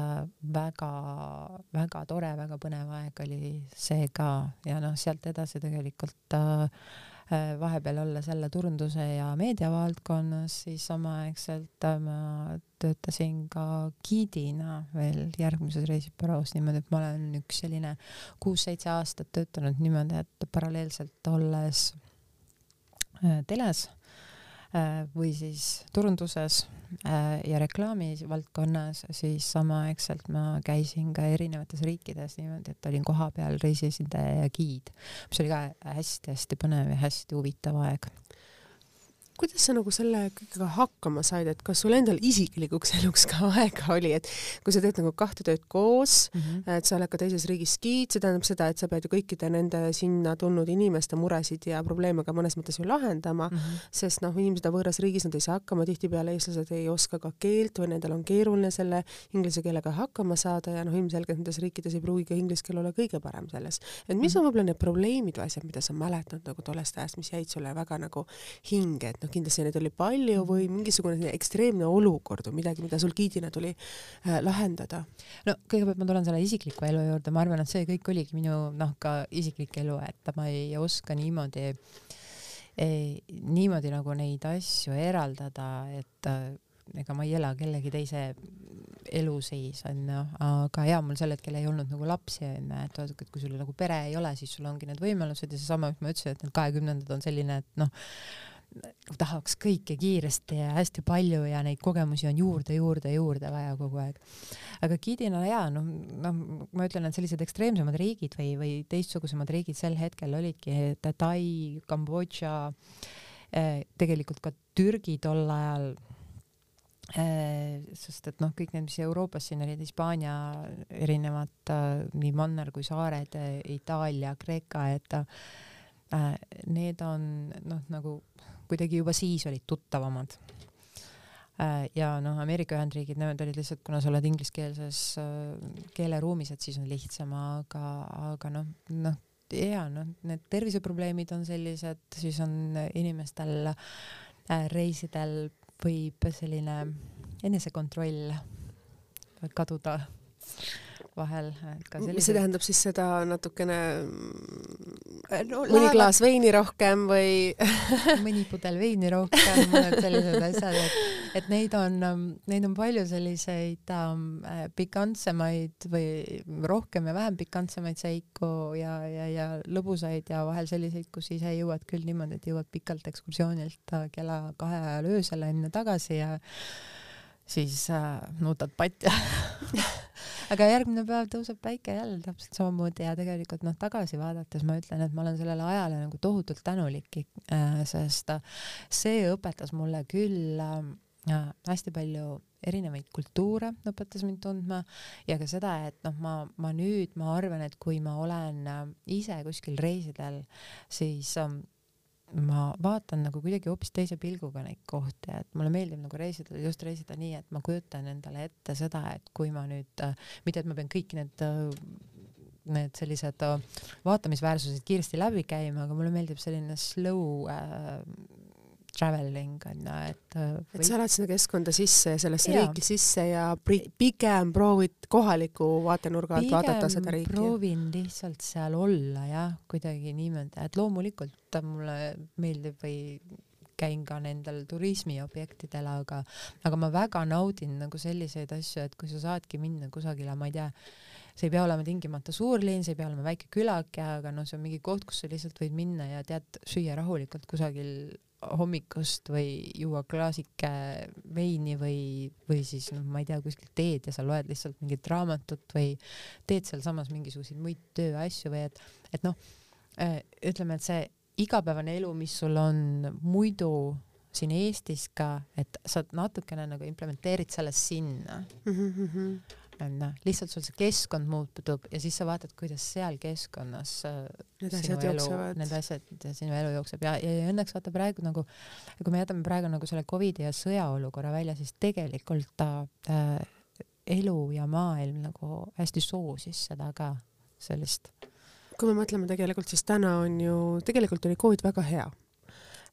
väga-väga äh, tore, väga põnev aeg oli see ka. Ja noh, sealt edasi tegelikult äh, vahepeal olles jälle turunduse ja meediavaldkonnas, siis samaaegselt äh, ma töötasin ka giidina veel järgmises reisibüroos niimoodi, et ma olen üks selline kuus-seitse aastat töötanud niimoodi, et paralleelselt olles äh, teles äh, või siis turunduses Äh, ja reklaami valdkonnas, siis samaaegselt ma käisin ka erinevates riikides niimoodi, et olin kohapeal reisiesindaja ja giid, mis oli ka hästi-hästi põnev ja hästi huvitav aeg. Kuidas sa nagu selle kõigega hakkama said, et kas sul endal isiklikuks <laughs> eluks ka aega oli, et kui sa teed nagu kahte tööd koos mm, -hmm. et sa oled ka teises riigis giid, see tähendab seda, et sa pead ju kõikide nende sinna tulnud inimeste muresid ja probleeme ka mõnes mõttes ju lahendama mm, -hmm. sest noh, inimesed on võõras riigis, nad ei saa hakkama, tihtipeale eestlased ei oska ka keelt või nendel on keeruline selle inglise keelega hakkama saada ja noh, ilmselgelt nendes riikides ei pruugi ka inglise keel olla kõige parem selles. et mis on võib-olla need probleemid või asjad, mida sa mäletad nagu tollest ajast, mis jäid sulle väga nagu hinge, et noh, kindlasti neid oli palju või mingisugune ekstreemne olukord või midagi, mida sul giidina tuli äh, lahendada? no kõigepealt ma tulen selle isikliku elu juurde, ma arvan, et see kõik oligi minu noh, ka isiklik elu, et ma ei oska niimoodi eh, niimoodi nagu neid asju eraldada, et äh, ega ma ei ela kellegi teise elu seis onju, aga ja mul sel hetkel ei olnud nagu lapsi onju, et vaadake, et kui sul nagu pere ei ole, siis sul ongi need võimalused ja seesama, mis ma ütlesin, et need kahekümnendad on selline, et noh, tahaks kõike kiiresti ja hästi palju ja neid kogemusi on juurde, juurde, juurde vaja kogu aeg. aga giidina jaa, noh, noh, ma ütlen, et sellised ekstreemsemad riigid või, või teistsugusemad riigid sel hetkel olidki Tai, Kambodža eh,, tegelikult ka Türgi tol ajal Äh, sest et noh, kõik need, mis Euroopas siin olid, Hispaania erinevad äh, nii manner kui saared, Itaalia, Kreeka, et need on noh, nagu kuidagi juba siis olid tuttavamad äh,. ja noh, Ameerika Ühendriigid, nemad olid lihtsalt, kuna sa oled ingliskeelses äh, keeleruumis, et siis on lihtsam, aga, aga noh, noh ja noh, need terviseprobleemid on sellised, siis on inimestel äh, reisidel võib selline enesekontroll kaduda vahel, sellised... see tähendab siis seda natukene äh, no, mõni laeva... klaas veini rohkem või <laughs> mõni pudel veini rohkem, mõned sellised asjad, et, et neid on, ähm, neid on palju selliseid ähm, äh, pikantsemaid või rohkem ja vähem pikantsemaid seiku ja, ja, ja lõbusaid ja vahel selliseid, kus ise jõuad küll niimoodi, et jõuad pikalt ekskursioonilt äh, kella kahe ajal öösel enne tagasi ja siis äh, nutad patja <laughs> aga järgmine päev tõuseb päike jälle täpselt samamoodi ja tegelikult noh, tagasi vaadates ma ütlen, et ma olen sellele ajale nagu tohutult tänulik äh,, sest see õpetas mulle küll äh, hästi palju erinevaid kultuure õpetas mind tundma ja ka seda, et noh, ma, ma nüüd ma arvan, et kui ma olen äh, ise kuskil reisidel, siis äh, ma vaatan nagu kuidagi hoopis teise pilguga neid kohti, et mulle meeldib nagu reisida, just reisida nii, et ma kujutan endale ette seda, et kui ma nüüd, mitte et ma pean kõik need need sellised vaatamisväärsused kiiresti läbi käima, aga mulle meeldib selline slow äh, traveling on ju, et või... Äh, et sa elad sinna keskkonda sisse sellesse ja. riiki sisse ja pigem proovid kohaliku vaatenurga alt vaadata seda riiki? proovin lihtsalt seal olla jah, kuidagi niimoodi, et loomulikult mulle meeldib või käin ka nendel turismiobjektidel, aga, aga ma väga naudin nagu selliseid asju, et kui sa saadki minna kusagile, ma ei tea, see ei pea olema tingimata suurlinn, see ei pea olema väike külake, aga noh, see on mingi koht, kus sa lihtsalt võid minna ja tead, süüa rahulikult kusagil hommikust või juua klaasike veini või, või siis noh, ma ei tea, kuskilt teed ja sa loed lihtsalt mingit raamatut või teed sealsamas mingisuguseid muid tööasju või et, et noh, äh, ütleme, et see igapäevane elu, mis sul on muidu siin Eestis ka, et sa natukene nagu implementeerid selle sinna mm. -hmm onju, lihtsalt sul see keskkond muutub ja siis sa vaatad, kuidas seal keskkonnas äh, need asjad elu, jooksevad. Need asjad, sinu elu jookseb ja, ja, ja õnneks vaata praegu nagu, kui me jätame praegu nagu selle Covidi ja sõjaolukorra välja, siis tegelikult ta äh, elu ja maailm nagu hästi soosis seda ka, sellist. kui me mõtleme tegelikult, siis täna on ju, tegelikult oli Covid väga hea,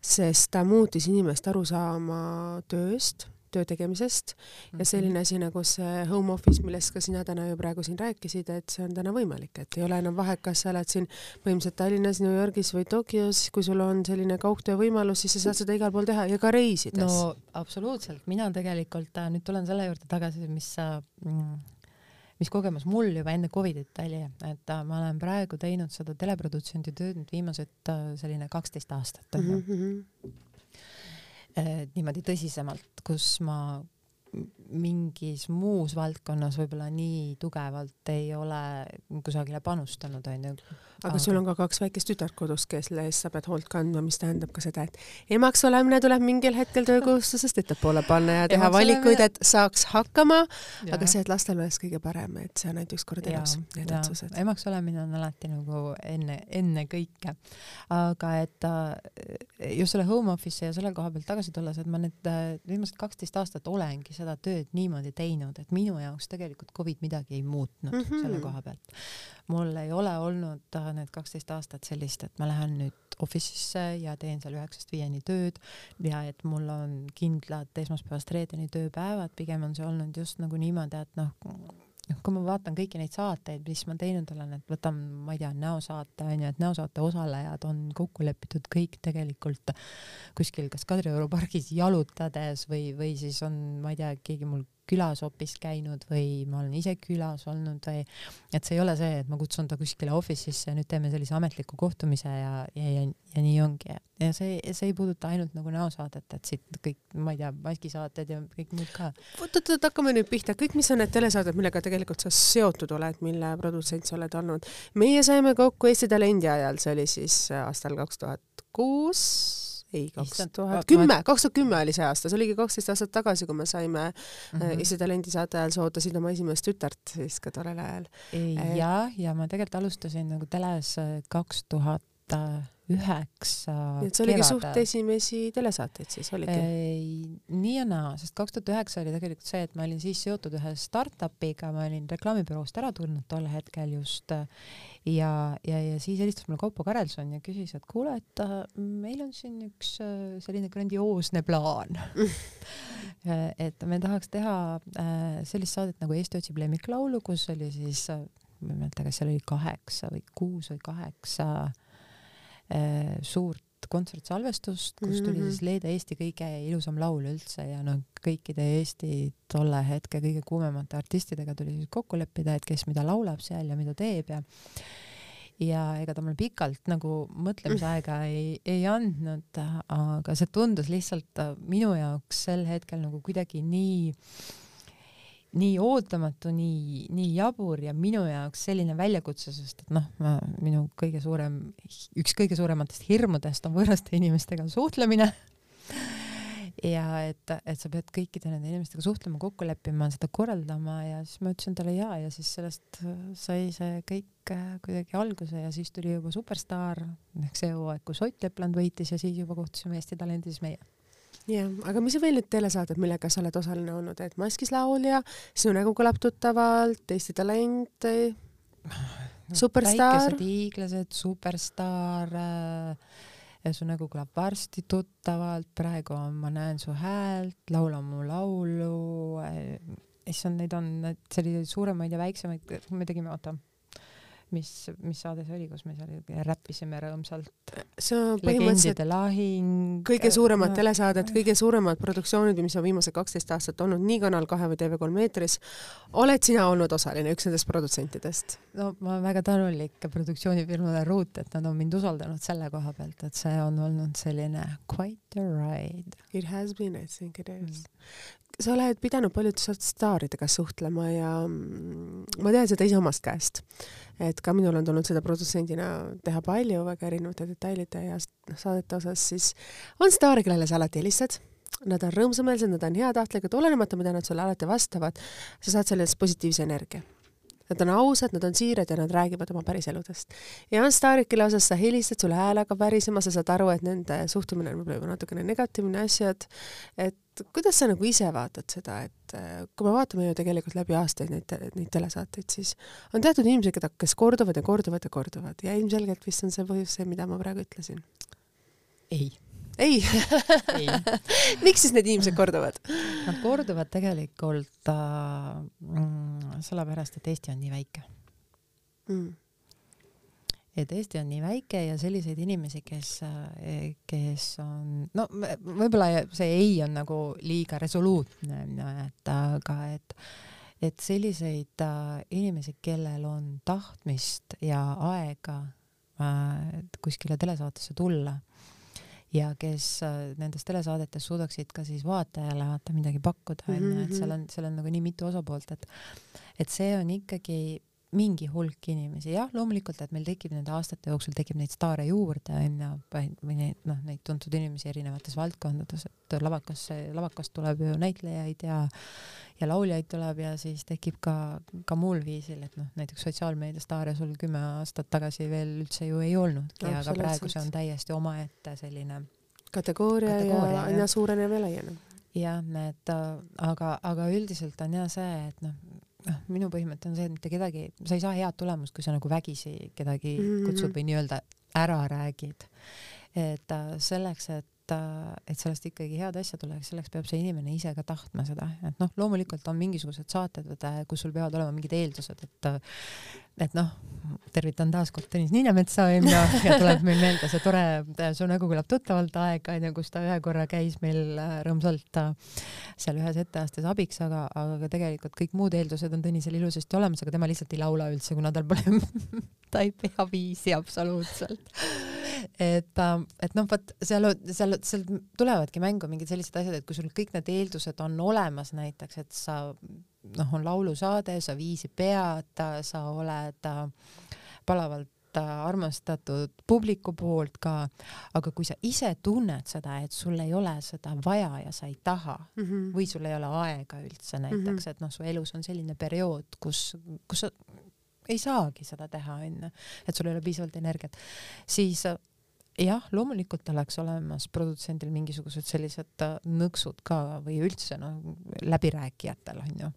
sest ta muutis inimeste arusaama tööst töö tegemisest. Ja mhm. selline asi nagu see home office, millest ka sina täna ju praegu siin rääkisid, et see on täna võimalik, et ei ole enam vahet, kas sa oled siin põhimõtteliselt Tallinnas, New Yorgis või Tokyos, kui sul on selline kaugtöö võimalus, siis sa saad seda igal pool teha ja ka reisides. no absoluutselt, mina tegelikult äh, nüüd tulen selle juurde tagasi, mis sa mm, mis kogemus mul juba enne Covidit oli, et äh, ma olen praegu teinud seda teleprodutsendi tööd nüüd viimased äh, selline kaksteist aastat onju mm -hmm äh, niimoodi tõsisemalt, kus ma mingis muus valdkonnas võib-olla nii tugevalt ei ole kusagile panustanud, onju. aga sul on ka kaks väikest tütart kodus, kelle eest sa pead hoolt kandma, mis tähendab ka seda, et emaks olemine tuleb mingil hetkel töökohustusest ettepoole panna ja teha valikuid, et saaks hakkama, aga see, et lastel oleks kõige parem, et see on ainult üks kord elus, need otsused. emaks olemine on alati nagu enne, enne kõike. aga et äh, just selle home office'i ja selle koha pealt tagasi tulles, et ma äh, viimased kaksteist aastat olengi seda tööd tööd niimoodi teinud, et minu jaoks tegelikult Covid midagi ei muutnud mm -hmm. selle koha pealt. mul ei ole olnud äh, need kaksteist aastat sellist, et ma lähen nüüd office'isse ja teen seal üheksast viieni tööd ja et mul on kindlad esmaspäevast reedeni tööpäevad, pigem on see olnud just nagu niimoodi, et noh, noh, kui ma vaatan kõiki neid saateid, mis ma teinud olen, et võtan, ma ei tea, näosaate onju, et näosaate osalejad on kokku lepitud kõik tegelikult kuskil kas Kadrioru pargis jalutades või, või siis on, ma ei tea, keegi mul külas hoopis käinud või ma olen ise külas olnud või et see ei ole see, et ma kutsun ta kuskile office'isse ja nüüd teeme sellise ametliku kohtumise ja, ja, ja, ja nii ongi. ja see, see ei puuduta ainult nagu näosaadet, et siit kõik, ma ei tea, maskisaated ja kõik muud ka. oot-oot-oot, hakkame nüüd pihta, kõik, mis on need telesaated, millega tegelikult sa seotud oled, mille produtsent sa oled olnud. meie saime kokku Eesti Talendi ajal, see oli siis aastal kaks tuhat kuus ei, kaks tuhat kümme, kaks tuhat kümme oli see aasta, see oligi kaksteist aastat tagasi, kui me saime mm -hmm. Eesti Talendi saate ajal, sa ootasid oma esimest tütart siis ka tollel ajal. ja, ja ma tegelikult alustasin nagu teles kaks tuhat üheksa. nii et see oligi suht esimesi telesaateid siis oligi? nii ja naa, sest kaks tuhat üheksa oli tegelikult see, et ma olin siis seotud ühe startup'iga, ma olin reklaamibüroost ära tulnud tol hetkel just ja, ja, ja siis helistas mulle Kaupo Karelson ja küsis, et kuule, et äh, meil on siin üks äh, selline grandioosne plaan <laughs> <laughs> et me tahaks teha äh, sellist saadet nagu Eesti otsib lemmiklaulu, kus oli siis, ma ei mäleta, kas seal oli kaheksa või kuus või kaheksa äh, Äh, suurt kontsertsalvestust, kus tuli siis mhm. leida Eesti kõige ilusam laul üldse ja noh, kõikide Eesti tolle hetke kõige kuumemate artistidega tuli siis kokku leppida, et kes mida laulab seal ja mida teeb ja ja ega ta mulle pikalt nagu mõtlemisaega <laughs> ei, ei andnud, aga see tundus lihtsalt minu jaoks sel hetkel nagu kuidagi nii äh, nii ootamatu, nii, nii jabur ja minu jaoks selline väljakutse, sest et noh, ma, minu kõige suurem, üks kõige suurematest hirmudest on võõraste inimestega suhtlemine. Ja et, et sa pead kõikide nende inimestega suhtlema, kokku leppima, seda korraldama ja siis ma ütlesin talle jaa ja siis sellest sai see kõik äh, kuidagi alguse ja siis tuli juba Superstaar. See hooaeg, kus Ott Lepland võitis ja siis juba kohtusime Eesti Talendis meie jah, aga mis veel need telesaated, millega sa oled osaline olnud, et Maskis laulja, Sinu nägu kõlab tuttavalt, Eesti Talent no,, Superstaar. väikesed hiiglased, Superstaar äh,, Su nägu kõlab varsti tuttavalt, praegu on Ma näen su häält, Laula mu laulu äh,. issand, neid on selliseid suuremaid ja väiksemaid, me tegime, oota mis, mis saade see oli, kus me seal räppisime rõõmsalt? see on põhimõtteliselt lahing. kõige suuremad no, telesaadet, kõige suuremad produktsioonid, mis on viimased kaksteist aastat olnud nii Kanal kahe või TV3 eetris. oled sina olnud osaline, üks nendest produtsentidest? no ma olen väga tänulik produktsioonifirmale Ruut, et nad on mind usaldanud selle koha pealt, et see on olnud selline quite a ride. It has been, I think it is mm sa oled pidanud paljude staaridega suhtlema ja mm, ma tean seda ise omast käest, et ka minul on tulnud seda produtsendina teha palju väga erinevate detailide ja noh, saadete osas, siis on staare, kellele sa alati helistad, nad on rõõmsameelsed, nad on heatahtlikud, olenemata, mida nad sulle alati vastavad, sa saad sellest positiivse energia. Nad on ausad, nad on siirad ja nad räägivad oma päriseludest. ja on staarid, kelle osas sa helistad, sul hääl hakkab värisema, sa saad aru, et nende suhtumine on võib-olla juba natukene negatiivne asjad, et kuidas sa nagu ise vaatad seda, et äh, kui me vaatame ju tegelikult läbi aastaid neid, neid telesaateid, siis on teatud inimesed, keda, kes korduvad ja korduvad ja korduvad ja ilmselgelt vist on see põhjus see, mida ma praegu ütlesin. ei ei, ei. <laughs> miks siis need inimesed korduvad? Nad korduvad tegelikult äh, mm, sellepärast, et Eesti on nii väike mm. Et Eesti on nii väike ja selliseid inimesi, kes, kes on, no võib-olla see ei on nagu liiga resoluutne, et aga et et selliseid äh, inimesi, kellel on tahtmist ja aega äh, kuskile telesaatesse tulla ja kes äh, nendes telesaadetes suudaksid ka siis vaatajale vaata midagi pakkuda onju mm -hmm., et seal on, seal on nagu nii mitu osapoolt, et et see on ikkagi mingi hulk inimesi, jah, loomulikult, et meil tekib nende aastate jooksul tekib neid staare juurde onju, või neid noh, neid tuntud inimesi erinevates valdkondades, et lavakasse, lavakast tuleb ju näitlejaid ja ja lauljaid tuleb ja siis tekib ka, ka muul viisil, et noh, näiteks sotsiaalmeediastaare sul kümme aastat tagasi veel üldse ju ei olnudki aga praegu see on täiesti omaette selline kategooria, kategooria ja aina suurenev ja laieneb. jah, need, aga, aga üldiselt on jah see, et noh, noh, minu põhimõte on see, et mitte kedagi, sa ei saa head tulemust, kui sa nagu vägisi kedagi mm -hmm. kutsud või nii-öelda ära räägid. et äh, selleks, et et sellest ikkagi head asja tuleks, selleks peab see inimene ise ka tahtma seda, et noh, loomulikult on mingisugused saated, kus sul peavad olema mingid eeldused, et et noh, tervitan taas kord Tõnis Niinemetsa onju <laughs> ja tuleb meil meelde see tore, su nägu kõlab tuttavalt aeg onju, kus ta ühe korra käis meil äh, rõõmsalt äh, seal ühes etteastes abiks, aga, aga tegelikult kõik muud eeldused on Tõnisel ilusasti olemas, aga tema lihtsalt ei laula üldse, kuna tal pole <laughs> ta ei pea viisi absoluutselt. et, äh, et noh, vot seal, seal, seal tulevadki mängu mingid sellised asjad, et kui sul kõik need eeldused on olemas näiteks, et sa noh, on laulusaade, sa viisi pead, sa oled äh, palavalt äh, armastatud publiku poolt ka, aga kui sa ise tunned seda, et sul ei ole seda vaja ja sa ei taha mm -hmm. või sul ei ole aega üldse näiteks mm, -hmm. et noh, su elus on selline periood, kus, kus sa ei saagi seda teha, onju, et sul ei ole piisavalt energiat, siis jah, loomulikult oleks olemas produtsendil mingisugused sellised äh, nõksud ka või üldse noh, läbirääkijatel on ju,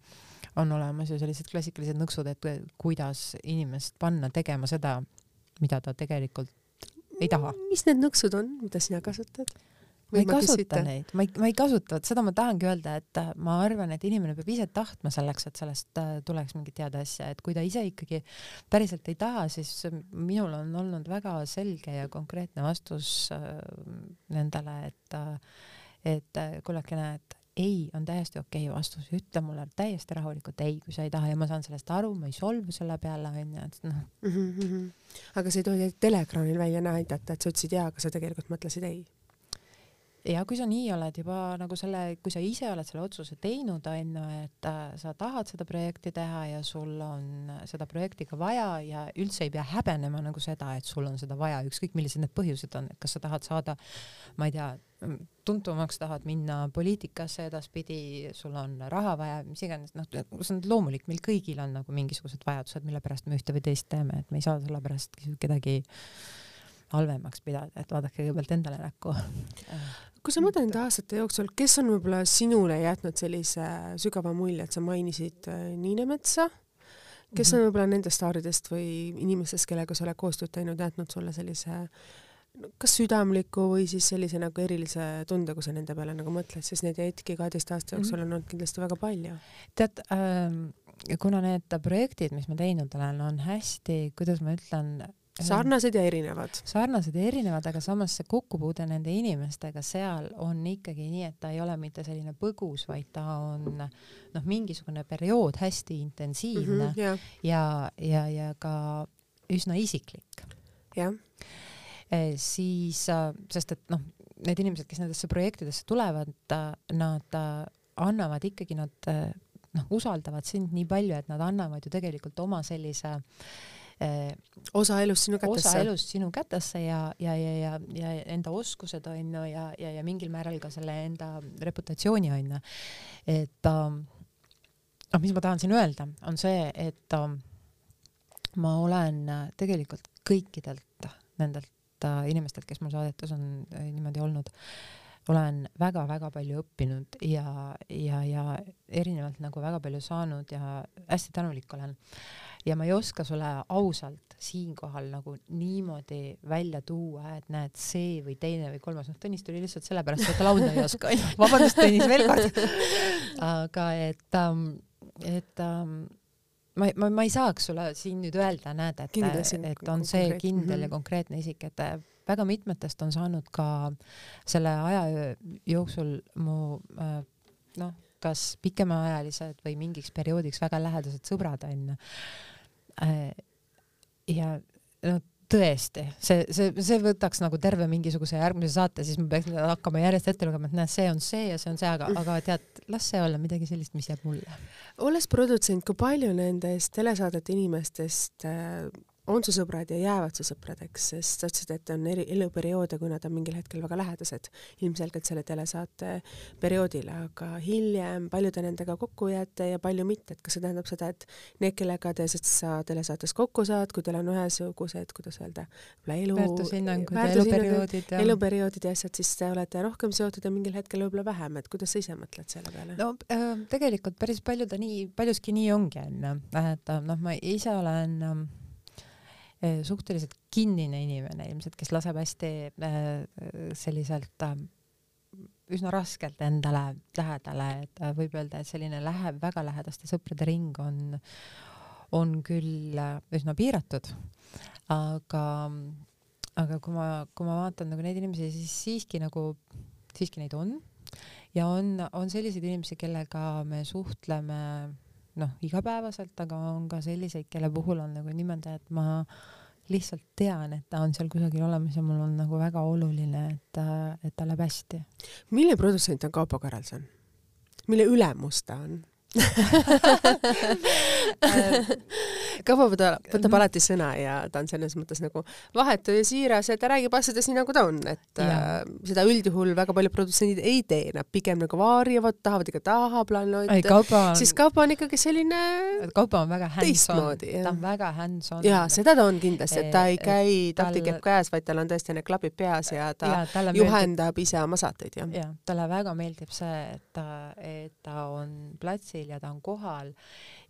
on olemas ju sellised klassikalised nõksud, et kuidas inimest panna tegema seda, mida ta tegelikult ei taha. mis need nõksud on, mida sina kasutad? Ma ei kasuta küsita? neid, ma ei, ma ei kasuta, vot seda ma tahangi öelda, et äh, ma arvan, et inimene peab ise tahtma selleks, et sellest äh, tuleks mingit head asja, et kui ta ise ikkagi päriselt ei taha, siis minul on olnud väga selge ja konkreetne vastus äh, nendele, et et kullakene, et ei on täiesti okei okay vastus, ütle mulle täiesti rahulikult ei, kui sa ei taha ja ma saan sellest aru, ma ei solvu selle peale onju, et noh mm. -hmm. aga sa ei tohi teleekraanil välja näidata, et sa ütlesid jaa, aga sa tegelikult mõtlesid ei ja kui sa nii oled juba nagu selle, kui sa ise oled selle otsuse teinud, onju, et äh, sa tahad seda projekti teha ja sul on seda projekti ka vaja ja üldse ei pea häbenema nagu seda, et sul on seda vaja, ükskõik millised need põhjused on, et kas sa tahad saada, ma ei tea, tuntumaks tahad minna poliitikasse edaspidi, sul on raha vaja, mis iganes, noh, see on loomulik, meil kõigil on nagu mingisugused vajadused, mille pärast me ühte või teist teeme, et me ei saa selle pärast kedagi halvemaks pidada, et vaadake kõigepealt endale näkku kui sa mõtled nende aastate jooksul, kes on võib-olla sinule jätnud sellise sügava mulje, et sa mainisid äh, Niinemetsa, kes -hmm. on võib-olla nendest staaridest või inimestest, kellega sa oled koostööd teinud, jätnud sulle sellise kas südamliku või siis sellise nagu erilise tunde, kui sa nende peale nagu mõtled, sest neid hetki kaheteist aasta jooksul mm -hmm. on olnud kindlasti väga palju. tead ähm,, kuna need projektid, mis ma teinud olen, on hästi, kuidas ma ütlen, sarnased ja erinevad. sarnased ja erinevad, aga samas see kokkupuude nende inimestega seal on ikkagi nii, et ta ei ole mitte selline põgus, vaid ta on noh, mingisugune periood hästi intensiivne mm -hmm, yeah. ja, ja, ja ka üsna isiklik. jah e,. siis, sest et noh, need inimesed, kes nendesse projektidesse tulevad, nad annavad ikkagi, nad noh, usaldavad sind nii palju, et nad annavad ju tegelikult oma sellise äh, osa elust sinu kätesse. osa elust sinu kätesse ja, ja, ja, ja, ja enda oskused on ju ja, ja, ja mingil määral ka selle enda reputatsiooni on ju. et ähm, noh, mis ma tahan siin öelda, on see, et ähm, ma olen tegelikult kõikidelt nendelt äh, inimestelt, kes mul saadetes on äh, niimoodi olnud, olen väga-väga palju õppinud ja, ja, ja erinevalt nagu väga palju saanud ja hästi tänulik olen ja ma ei oska sulle ausalt siinkohal nagu niimoodi välja tuua, et näed, see või teine või kolmas, noh, Tõnis tuli lihtsalt sellepärast, et ta laulda ei oska, <laughs> vabandust, Tõnis, veel kord. aga et ähm,, et ähm, ma, ma, ma ei saaks sulle siin nüüd öelda, näed, et, et on see kindel ja mhm. konkreetne isik, et äh, väga mitmetest on saanud ka selle aja jooksul mu äh, noh, kas pikemaajalised või mingiks perioodiks väga lähedased sõbrad onju Äh, ja no tõesti, see, see, see võtaks nagu terve mingisuguse järgmise saate, siis ma peaks hakkama järjest ette lugema, et näed, see on see ja see on see, aga, aga tead, las see olla midagi sellist, mis jääb mulle. olles produtsent, kui palju nendest telesaadete inimestest äh, on su sõbrad ja jäävad su sõpradeks, sest sa ütlesid, et on eri eluperioode, kui nad on mingil hetkel väga lähedased, ilmselgelt selle telesaate perioodil, aga hiljem palju te nendega kokku jääte ja palju mitte, et kas see tähendab seda, et need, kellega te sa telesaates kokku saad, kui teil on ühesugused, kuidas öelda, elu väärtushinnangud ja eluperioodid ja eluperioodid ja asjad, siis te olete rohkem seotud ja mingil hetkel võib-olla vähem, et kuidas sa ise mõtled selle peale? no äh, tegelikult päris palju ta nii, paljuski nii ongi, onju, et noh, ma ise olen äh, suhteliselt kinnine inimene ilmselt, kes laseb hästi eh, selliselt äh, üsna raskelt endale lähedale, et äh, võib öelda, et selline lähe-, väga lähedaste sõprade ring on, on küll äh, üsna piiratud, aga, aga kui ma, kui ma vaatan nagu neid inimesi, siis siiski nagu, siiski neid on. Ja on, on selliseid inimesi, kellega me suhtleme noh, igapäevaselt, aga on ka selliseid, kelle puhul on nagu niimoodi, et ma lihtsalt tean, et ta on seal kusagil olemas ja mul on nagu väga oluline, et, et tal läheb hästi. milline produtsent on Kaupo Karelson? mille ülemus ta on? <laughs> Kavo võtab, võtab alati sõna ja ta on selles mõttes nagu vahetu ja siiras ja ta räägib asjadest nii, nagu ta on, et äh, seda üldjuhul väga paljud produtsendid ei tee, nad pigem nagu varjavad, tahavad ikka tahaplaanil hoida. siis Kaupo on ikkagi selline Kaupo on väga hands-on, ta on väga hands-on. jaa, seda ta on kindlasti, et ta ei käi tahtikepp käes, vaid tal on tõesti need klapid peas ja ta ja, juhendab meeldib, ise oma saateid, jah. jah, talle väga meeldib see, et ta, et ta on platsil platsil ja ta on kohal.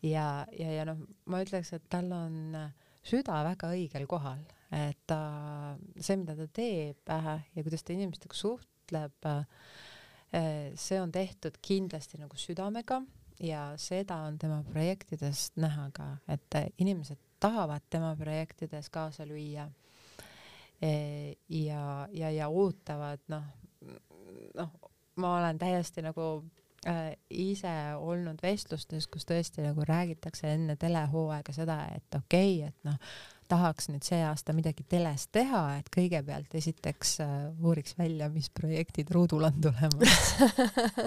Ja, ja, ja noh, ma ütleks, et tal on süda väga õigel kohal, et ta, see, mida ta teeb äh, ja kuidas ta inimestega suhtleb äh,, see on tehtud kindlasti nagu südamega ja seda on tema projektidest näha ka, et inimesed tahavad tema projektides kaasa lüüa. E, ja, ja, ja ootavad noh, noh, ma olen täiesti nagu ise olnud vestlustes, kus tõesti nagu räägitakse enne telehooaega seda, et okei okay,, et noh, tahaks nüüd see aasta midagi teles teha, et kõigepealt esiteks äh, uuriks välja, mis projektid ruudul on tulemas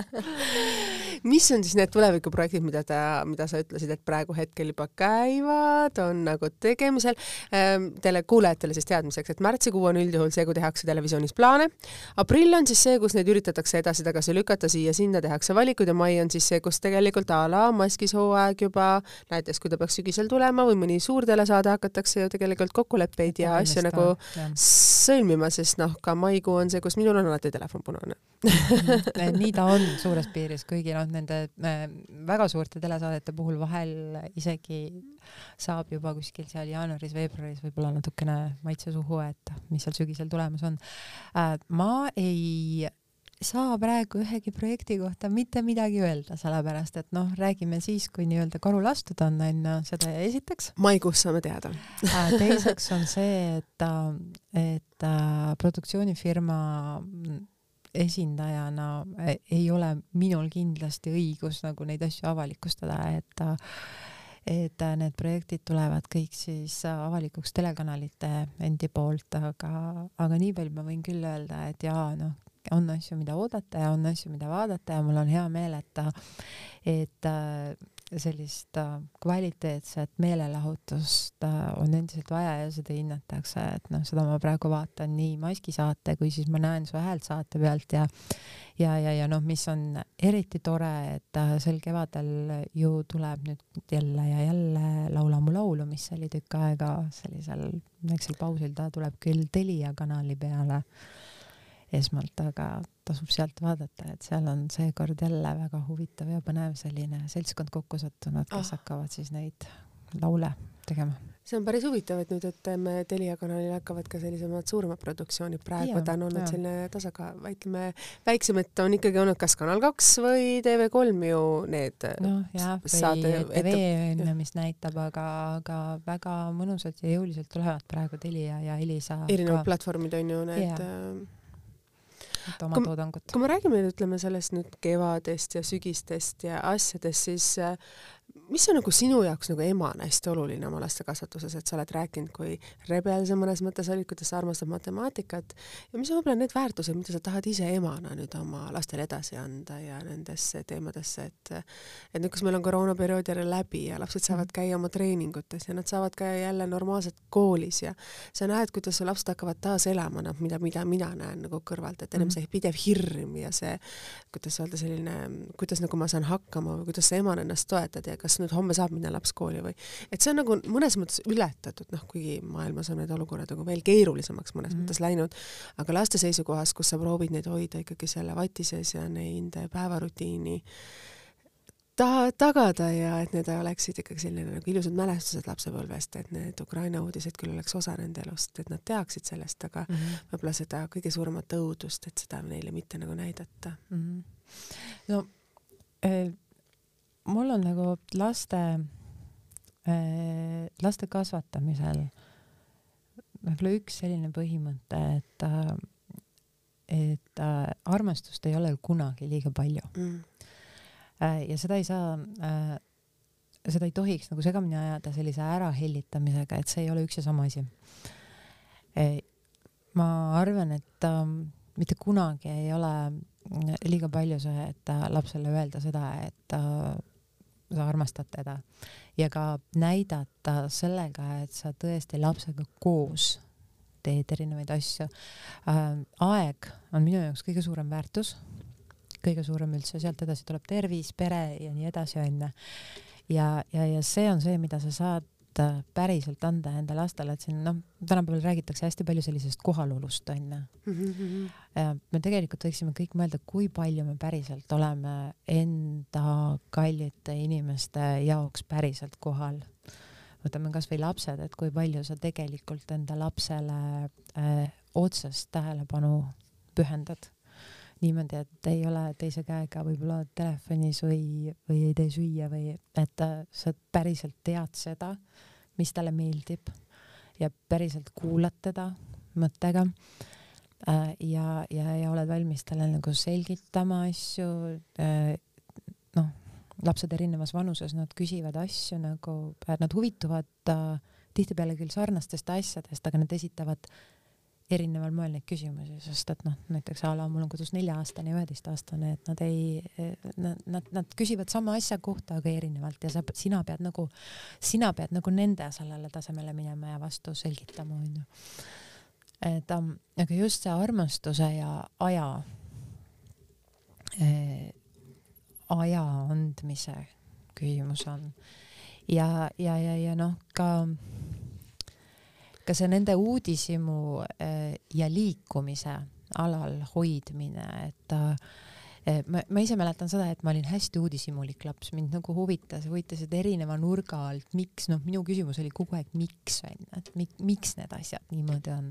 <laughs> mis on siis need tulevikuprojektid, mida ta, mida sa ütlesid, et praegu hetkel juba käivad, on nagu tegemisel ähm,? Teile kuulajatele siis teadmiseks, et märtsikuu on üldjuhul see, kui tehakse televisioonis plaane. aprill on siis see, kus neid üritatakse edasi-tagasi lükata, siia-sinna tehakse valikuid ja mai on siis see, kus tegelikult a la maskis hooaeg juba, näiteks kui ta peaks sügisel tulema või mõni suur telesaade hakatakse ju tegelikult kokkuleppeid ja asju nagu jah. sõlmima, sest noh, ka maikuu on see, kus minul on alati telefon punane nii ta on <laughs> suures piiris, kuigi noh, nende väga suurte telesaadete puhul vahel isegi saab juba kuskil seal jaanuaris-veebruaris võib-olla natukene maitse suhu, et mis seal sügisel tulemas on äh,. ma ei saa praegu ühegi projekti kohta mitte midagi öelda, sellepärast et noh, räägime siis, kui nii-öelda karu lastud on, onju, seda esiteks. maikuus saame teada äh, teiseks on see, et, et äh, produktsioonifirma esindajana ei ole minul kindlasti õigus nagu neid asju avalikustada, et et need projektid tulevad kõik siis avalikuks telekanalite endi poolt, aga, aga nii palju ma võin küll öelda, et jaa, noh, on asju, mida oodata ja on asju, mida vaadata ja mul on hea meel, et et äh, sellist äh, kvaliteetset meelelahutust äh, on endiselt vaja ja seda hinnatakse, et noh, seda ma praegu vaatan nii maskisaate kui siis ma näen su häält saate pealt ja ja, ja, ja noh, mis on eriti tore, et sel kevadel ju tuleb nüüd jälle ja jälle Laula mu laulu, mis oli tükk aega sellisel väiksel pausil, ta tuleb küll Telia kanali peale esmalt, aga tasub sealt vaadata, et seal on seekord jälle väga huvitav ja põnev selline seltskond kokku sattunud, kes oh. hakkavad siis neid laule tegema. see on päris huvitav, et nüüd, et me Telia kanalil hakkavad ka sellisemad suuremad produktsioonid, praegu ta on olnud ja. selline tasakaal, ütleme väiksem, et on ikkagi olnud kas Kanal kaks või TV3 ju need noh jah, või ETV on ju, mis näitab, aga, aga väga mõnusad ja jõuliselt tulevad praegu Telia ja Elisa. erinevad platvormid on ju need ja et oma kui, toodangut. kui me räägime ütleme sellest nüüd kevadest ja sügistest ja asjadest, siis äh, mis on nagu sinu jaoks nagu emana hästi oluline oma laste kasvatuses, et sa oled rääkinud, kui rebel sa mõnes mõttes olid, kuidas sa armastad matemaatikat ja mis on võib-olla need väärtused, mida sa tahad ise emana nüüd oma lastele edasi anda ja nendesse teemadesse, et et nüüd, kus meil on koroonaperiood jälle läbi ja lapsed saavad mm. käia oma treeningutes ja nad saavad ka jälle normaalselt koolis ja sa näed, kuidas su lapsed hakkavad taas elama, noh, mida, mida mina näen nagu kõrvalt, et ennem mm. see pidev hirm ja see, kuidas öelda, selline, kuidas nagu ma saan hakkama või kuidas sa emana ennast toetad ja kas nüüd homme saab minna laps kooli või, et see on nagu mõnes mõttes ületatud, noh, kuigi maailmas on need olukorrad nagu veel keerulisemaks mõnes mm -hmm. mõttes läinud, aga laste seisukohast, kus sa proovid neid hoida ikkagi selle vati sees ja nende päevarutiini ta-, tagada ja et need oleksid ikkagi selline nagu ilusad mälestused lapsepõlvest, et need Ukraina uudised küll oleks osa nende elust, et nad teaksid sellest, aga mm -hmm. võib-olla seda kõige suuremat õudust, et seda neile mitte nagu näidata mm. -hmm. no äh, mul on nagu laste äh,, laste kasvatamisel võib-olla üks selline põhimõte, et äh, et äh, armastust ei ole kunagi liiga palju. Mm.. Ja seda ei saa seda ei tohiks nagu segamini ajada sellise ärahellitamisega, et see ei ole üks ja sama asi. Ma arvan, et äh, mitte kunagi ei ole liiga palju see, et lapsele öelda seda, et sa armastad teda ja ka näidata sellega, et sa tõesti lapsega koos teed erinevaid asju äh,. aeg on minu jaoks kõige suurem väärtus, kõige suurem üldse, sealt edasi tuleb tervis, pere ja nii edasi, onju. ja, ja, ja see on see, mida sa saad Äh, päriselt anda enda lastele, et siin noh, tänapäeval räägitakse hästi palju sellisest kohalolust onju mm. -hmm. me tegelikult võiksime kõik mõelda, kui palju me päriselt oleme enda kallite inimeste jaoks päriselt kohal. võtame kasvõi lapsed, et kui palju sa tegelikult enda lapsele äh, otsest tähelepanu pühendad niimoodi, et ei ole teise käega võib-olla telefonis või, või ei tee süüa või et äh, sa päriselt tead seda mis talle meeldib ja päriselt kuulad teda mõttega äh, ja, ja, ja oled valmis talle nagu selgitama asju äh,. noh, lapsed erinevas vanuses, nad küsivad asju nagu, nad huvituvad tihtipeale küll sarnastest asjadest, aga nad esitavad erineval moel neid küsimusi, sest et noh, näiteks a la mul on kodus nelja-aastane ja üheteistaastane, et nad ei, nad, nad, nad küsivad sama asja kohta, aga erinevalt ja sa, sina pead nagu, sina pead nagu nende sellele tasemele minema ja vastu selgitama, onju. et um, aga just see armastuse ja aja eh,, aja andmise küsimus on ja, ja, ja, ja noh, ka ka see nende uudishimu äh, ja liikumise alal hoidmine, et äh, ma, ma ise mäletan seda, et ma olin hästi uudishimulik laps, mind nagu huvitas, huvitasid erineva nurga alt, miks, noh, minu küsimus oli kogu aeg, miks onju, et mik, miks need asjad niimoodi on.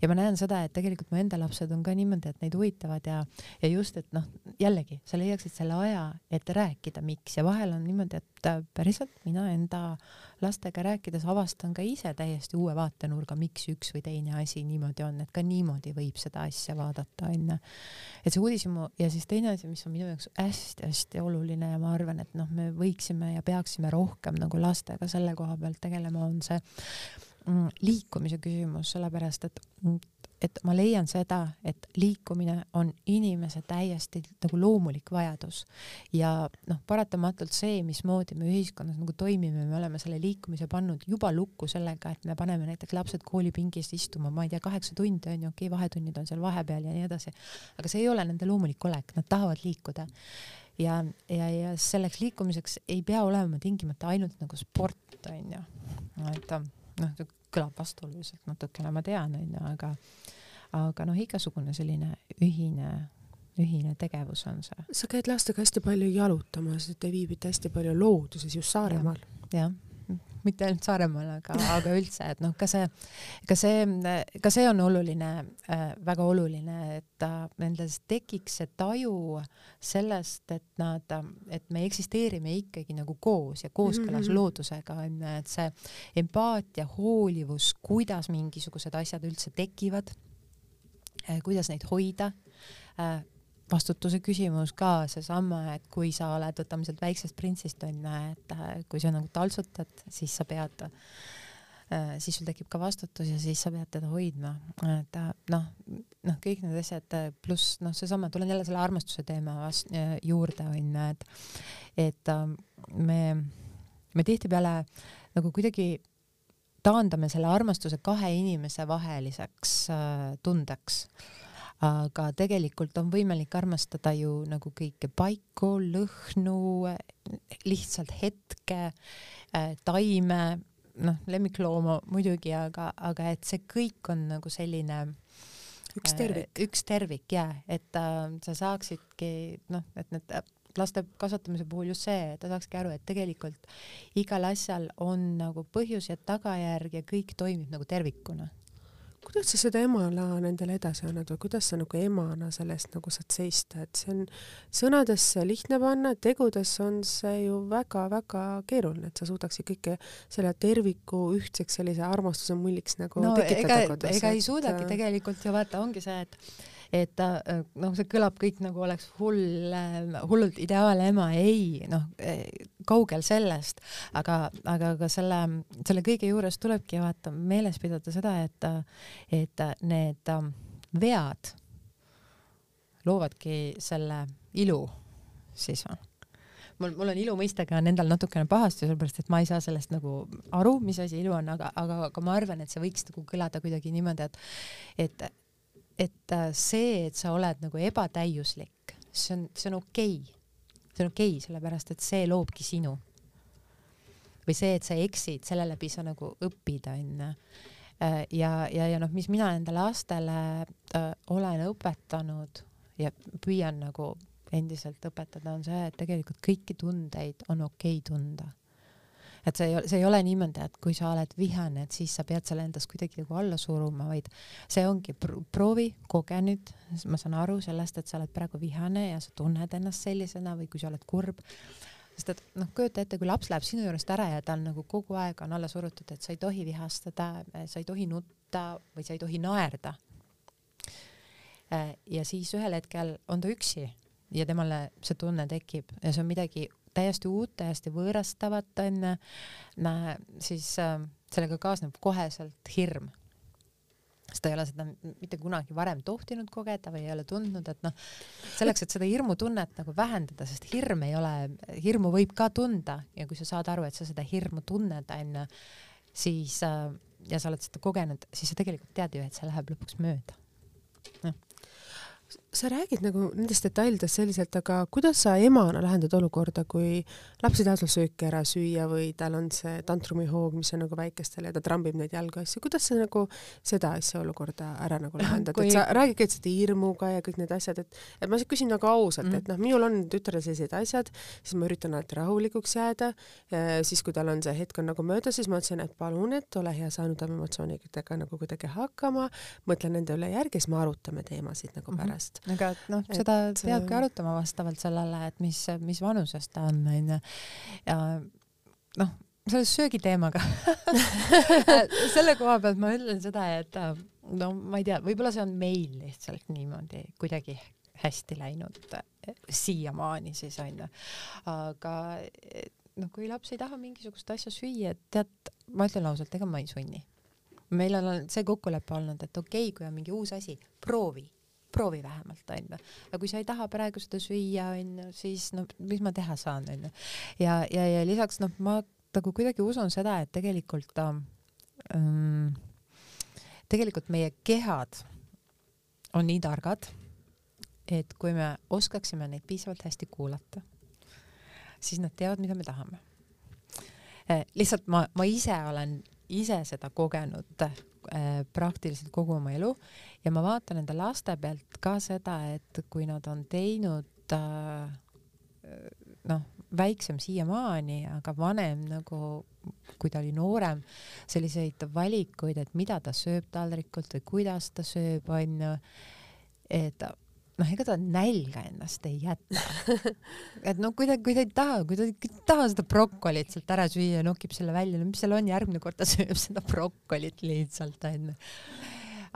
ja ma näen seda, et tegelikult mu enda lapsed on ka niimoodi, et neid huvitavad ja, ja just, et noh, jällegi sa leiaksid selle aja, et rääkida, miks ja vahel on niimoodi, et päriselt mina enda lastega rääkides avastan ka ise täiesti uue vaatenurga, miks üks või teine asi niimoodi on, et ka niimoodi võib seda asja vaadata, onju. et see uudishimu ja siis teine asi, mis on minu jaoks hästi-hästi oluline ja ma arvan, et noh, me võiksime ja peaksime rohkem nagu lastega selle koha pealt tegelema, on see mm, liikumise küsimus, sellepärast et et ma leian seda, et liikumine on inimese täiesti nagu loomulik vajadus. Ja noh, paratamatult see, mismoodi me ühiskonnas nagu toimime, me oleme selle liikumise pannud juba lukku sellega, et me paneme näiteks lapsed koolipingis istuma, ma ei tea, kaheksa tundi on ju, okei okay,, vahetunnid on seal vahepeal ja nii edasi, aga see ei ole nende loomulik olek, nad tahavad liikuda. Ja, ja, ja selleks liikumiseks ei pea olema tingimata ainult nagu sport onju, et noh, kõlab vastuoluliselt natukene, ma tean, onju, aga aga noh, igasugune selline ühine, ühine tegevus on see. sa käid lastega hästi palju jalutamas, te viibite hästi palju looduses just Saaremaal ja,. jah mitte ainult Saaremaal, aga, aga üldse, et noh, ka see, ka see, ka see on oluline äh,, väga oluline, et äh, nendes tekiks see taju sellest, et nad, et me eksisteerime ikkagi nagu koos ja kooskõlas mm -hmm. loodusega on ju, et see empaatia, hoolivus, kuidas mingisugused asjad üldse tekivad äh,, kuidas neid hoida äh,, vastutuse küsimus ka seesama, et kui sa oled, võtame sealt väiksest printsist onju, et äh, kui sa nagu taltsutad, siis sa pead äh, siis sul tekib ka vastutus ja siis sa pead teda hoidma, et äh, noh, noh, kõik need asjad pluss noh, seesama, tulen jälle selle armastuse teema vast- juurde onju, et et me, me tihtipeale nagu kuidagi taandame selle armastuse kahe inimese vaheliseks tundeks aga tegelikult on võimalik armastada ju nagu kõike paiku, lõhnu, lihtsalt hetke, äh, taime, noh, lemmiklooma muidugi, aga, aga et see kõik on nagu selline üks tervik, äh, üks tervik ja et äh, sa saaksidki noh, et need laste kasvatamise puhul just see, et ta saakski aru, et tegelikult igal asjal on nagu põhjus ja tagajärg ja kõik toimib nagu tervikuna kuidas sa seda emana nendele edasi annad või kuidas sa nagu emana selle eest nagu saad seista, et see on sõnadesse lihtne panna, tegudes on see ju väga-väga keeruline, et sa suudaksid kõike selle terviku ühtseks sellise armastuse mulliks nagu no, tekitada ega, kodus. ega ei suudagi et... tegelikult ju vaata, ongi see, et et ta noh, see kõlab kõik nagu oleks hull, hullult ideaalema, ei noh, kaugel sellest, aga, aga ka selle, selle kõige juures tulebki vaata meeles pidada seda, et, et need vead loovadki selle ilu siis või mul, mul on ilu mõistega on endal natukene pahasti, sellepärast et ma ei saa sellest nagu aru, mis asi ilu on, aga, aga, aga ma arvan, et see võiks nagu kõlada kuidagi niimoodi, et, et, et see, et sa oled nagu ebatäiuslik, see on, see on okei. okay.. See on okei okay,, sellepärast et see loobki sinu. või see, et sa eksid, selle läbi sa nagu õpid, onju. Äh, ja, ja, ja noh, mis mina enda lastele äh, olen õpetanud ja püüan nagu endiselt õpetada, on see, et tegelikult kõiki tundeid on okei okay tunda et see ei ole, see ei ole niimoodi, et kui sa oled vihane, et siis sa pead selle endast kuidagi nagu alla suruma, vaid see ongi pr proovi, koge nüüd, ma saan aru sellest, et sa oled praegu vihane ja sa tunned ennast sellisena või kui sa oled kurb, sest et noh, kujuta ette, kui laps läheb sinu juurest ära ja tal nagu kogu aeg on alla surutud, et sa ei tohi vihastada, sa ei tohi nutta või sa ei tohi naerda. ja siis ühel hetkel on ta üksi ja temale see tunne tekib ja see on midagi täiesti uut, täiesti võõrastavat onju, siis äh, sellega kaasneb koheselt hirm. sest ta ei ole seda mitte kunagi varem tohtinud kogeda või ei ole tundnud, et noh, selleks, et seda hirmutunnet nagu vähendada, sest hirm ei ole, hirmu võib ka tunda ja kui sa saad aru, et sa seda hirmu tunned onju, siis äh, ja sa oled seda kogenud, siis sa tegelikult tead ju, et see läheb lõpuks mööda. noh sa räägid nagu nendest detailidest selliselt, aga kuidas sa emana lahendad olukorda, kui laps ei taha sul sööki ära süüa või tal on see tantrumihoog, mis on nagu väikestel ja ta trambib neid jalga asju, kuidas sa nagu seda asja olukorda ära nagu lahendad kui..., et sa räägidki, et seda hirmuga ja kõik need asjad, et, et ma küsin nagu ausalt mm., et noh, minul on tütrel sellised asjad, siis ma üritan alati rahulikuks jääda, siis kui tal on see hetk on nagu möödas, siis ma ütlesin, et palun, et ole hea, saa nüüd oma emotsioonidega nagu kuidagi hakkama, mõtle nende üle järgi, siis me arutame teemasid nagu mhm. pärast mm. -hmm aga noh, seda et... peabki arutama vastavalt sellele, et mis, mis vanuses ta on, onju. ja noh, selle söögiteemaga <laughs> selle koha pealt ma ütlen seda, et no ma ei tea, võib-olla see on meil lihtsalt niimoodi kuidagi hästi läinud siiamaani siis onju, aga noh, kui laps ei taha mingisugust asja süüa, tead, ma ütlen ausalt, ega ma ei sunni. meil on see kokkulepe olnud, et okei okay,, kui on mingi uus asi, proovi proovi vähemalt onju. aga kui sa ei taha praegu seda süüa onju, siis no mis ma teha saan onju. ja, ja, ja lisaks noh, ma nagu kuidagi usun seda, et tegelikult ähm, tegelikult meie kehad on nii targad, et kui me oskaksime neid piisavalt hästi kuulata, siis nad teavad, mida me tahame eh,. lihtsalt ma, ma ise olen ise seda kogenud praktiliselt kogu oma elu. Ja ma vaatan enda laste pealt ka seda, et kui nad on teinud äh, noh, väiksem siiamaani, aga vanem nagu, kui ta oli noorem, selliseid valikuid, et mida ta sööb taldrikult või kuidas ta sööb, onju, et noh, ega ta nälga ennast ei jäta. <laughs> et no kui ta, kui ta ei taha, kui ta ei taha seda brokolit sealt ära süüa, nokib selle välja, no mis seal on, järgmine kord ta <laughs> sööb seda brokolit lihtsalt onju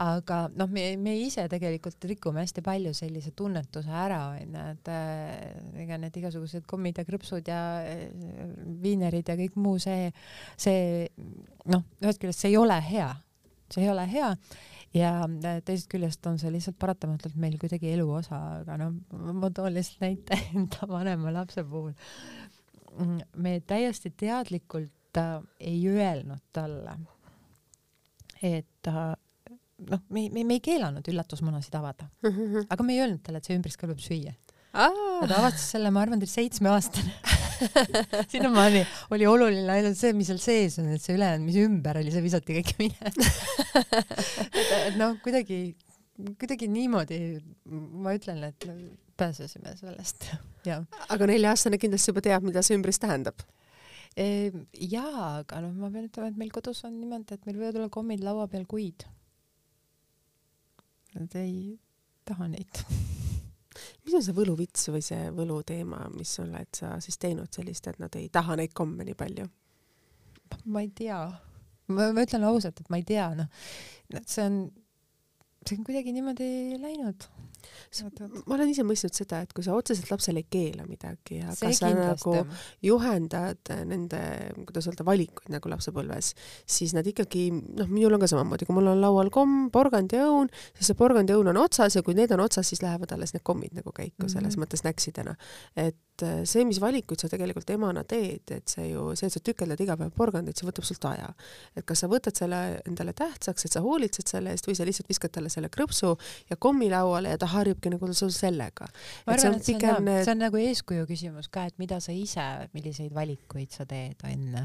aga noh, me, me ise tegelikult rikume hästi palju sellise tunnetuse ära, onju, et äh, ega need igasugused kommid ja krõpsud ja äh, viinerid ja kõik muu see, see noh, ühest küljest see ei ole hea, see ei ole hea ja äh, teisest küljest on see lihtsalt paratamatult meil kuidagi elu osa, aga noh, ma toon lihtsalt näite <laughs> enda vanema lapse puhul. me täiesti teadlikult äh, ei öelnud talle, et äh, noh, me, me, me ei keelanud üllatusmunasid avada mm, -hmm. aga me ei öelnud talle, et see ümbrisk kõlbab süüa. ta avastas selle, ma arvan, seitsmeaastane <laughs> <laughs> sinnamaani oli oluline ainult see, mis seal sees on, et see ülejäänud, mis ümber oli, see visati kõik <laughs> minema. Et, et noh, kuidagi, kuidagi niimoodi ma ütlen, et pääsesime sellest, aga nelja-aastane kindlasti juba teab, mida see ümbris tähendab. Jaa, aga noh, ma pean ütlema, et meil kodus on niimoodi, et meil võivad olla kommid laua peal kuid. Nad ei taha neid mis on see võluvits või see võluteema, mis oled sa siis teinud sellist, et nad ei taha neid komme nii palju? ma ei tea, ma ütlen ausalt, et ma ei tea, noh, see on, see on kuidagi niimoodi läinud ma olen ise mõistnud seda, et kui sa otseselt lapsele ei keela midagi, aga see sa kindlasti. nagu juhendad nende, kuidas öelda, valikuid nagu lapsepõlves, siis nad ikkagi, noh, minul on ka samamoodi, kui mul on laual komm, porgandiõun, siis see porgandiõun on otsas ja kui need on otsas, siis lähevad alles need kommid nagu käiku mm -hmm. selles mõttes näksidena. et äh, see, mis valikuid sa tegelikult emana teed, et see ju, see, et sa tükeldad iga päev porgandit, see võtab sult aja. et kas sa võtad selle endale tähtsaks, et sa hoolitsed selle eest või sa lihtsalt viskad talle selle krõpsu ja kommi lauale ja ta harjubki nagu sul sellega. ma arvan, et see on, pigem... see on nagu eeskuju küsimus ka, et mida sa ise, milliseid valikuid sa teed, onju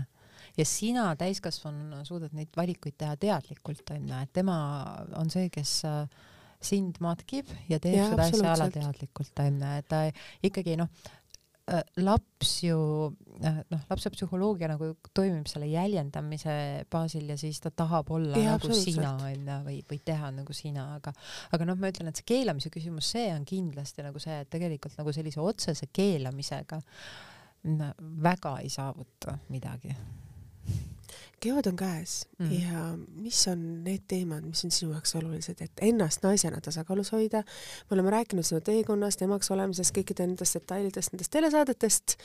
ja sina täiskasvanuna suudad neid valikuid teha teadlikult, onju, et tema on see, kes äh, sind matkib ja teeb ja, seda asja alateadlikult, onju, et ta ikkagi noh, laps ju äh, noh, lapse psühholoogia nagu toimib selle jäljendamise baasil ja siis ta tahab olla ja, nagu sina onju või, või teha nagu sina, aga aga noh, ma ütlen, et see keelamise küsimus, see on kindlasti nagu see, et tegelikult nagu sellise otsese keelamisega väga ei saavuta midagi kevad on käes mm. ja mis on need teemad, mis on sinu jaoks olulised, et ennast naisena tasakaalus hoida. me oleme rääkinud sinu teekonnast, emaks olemisest, kõikide nendest detailidest, nendest telesaadetest,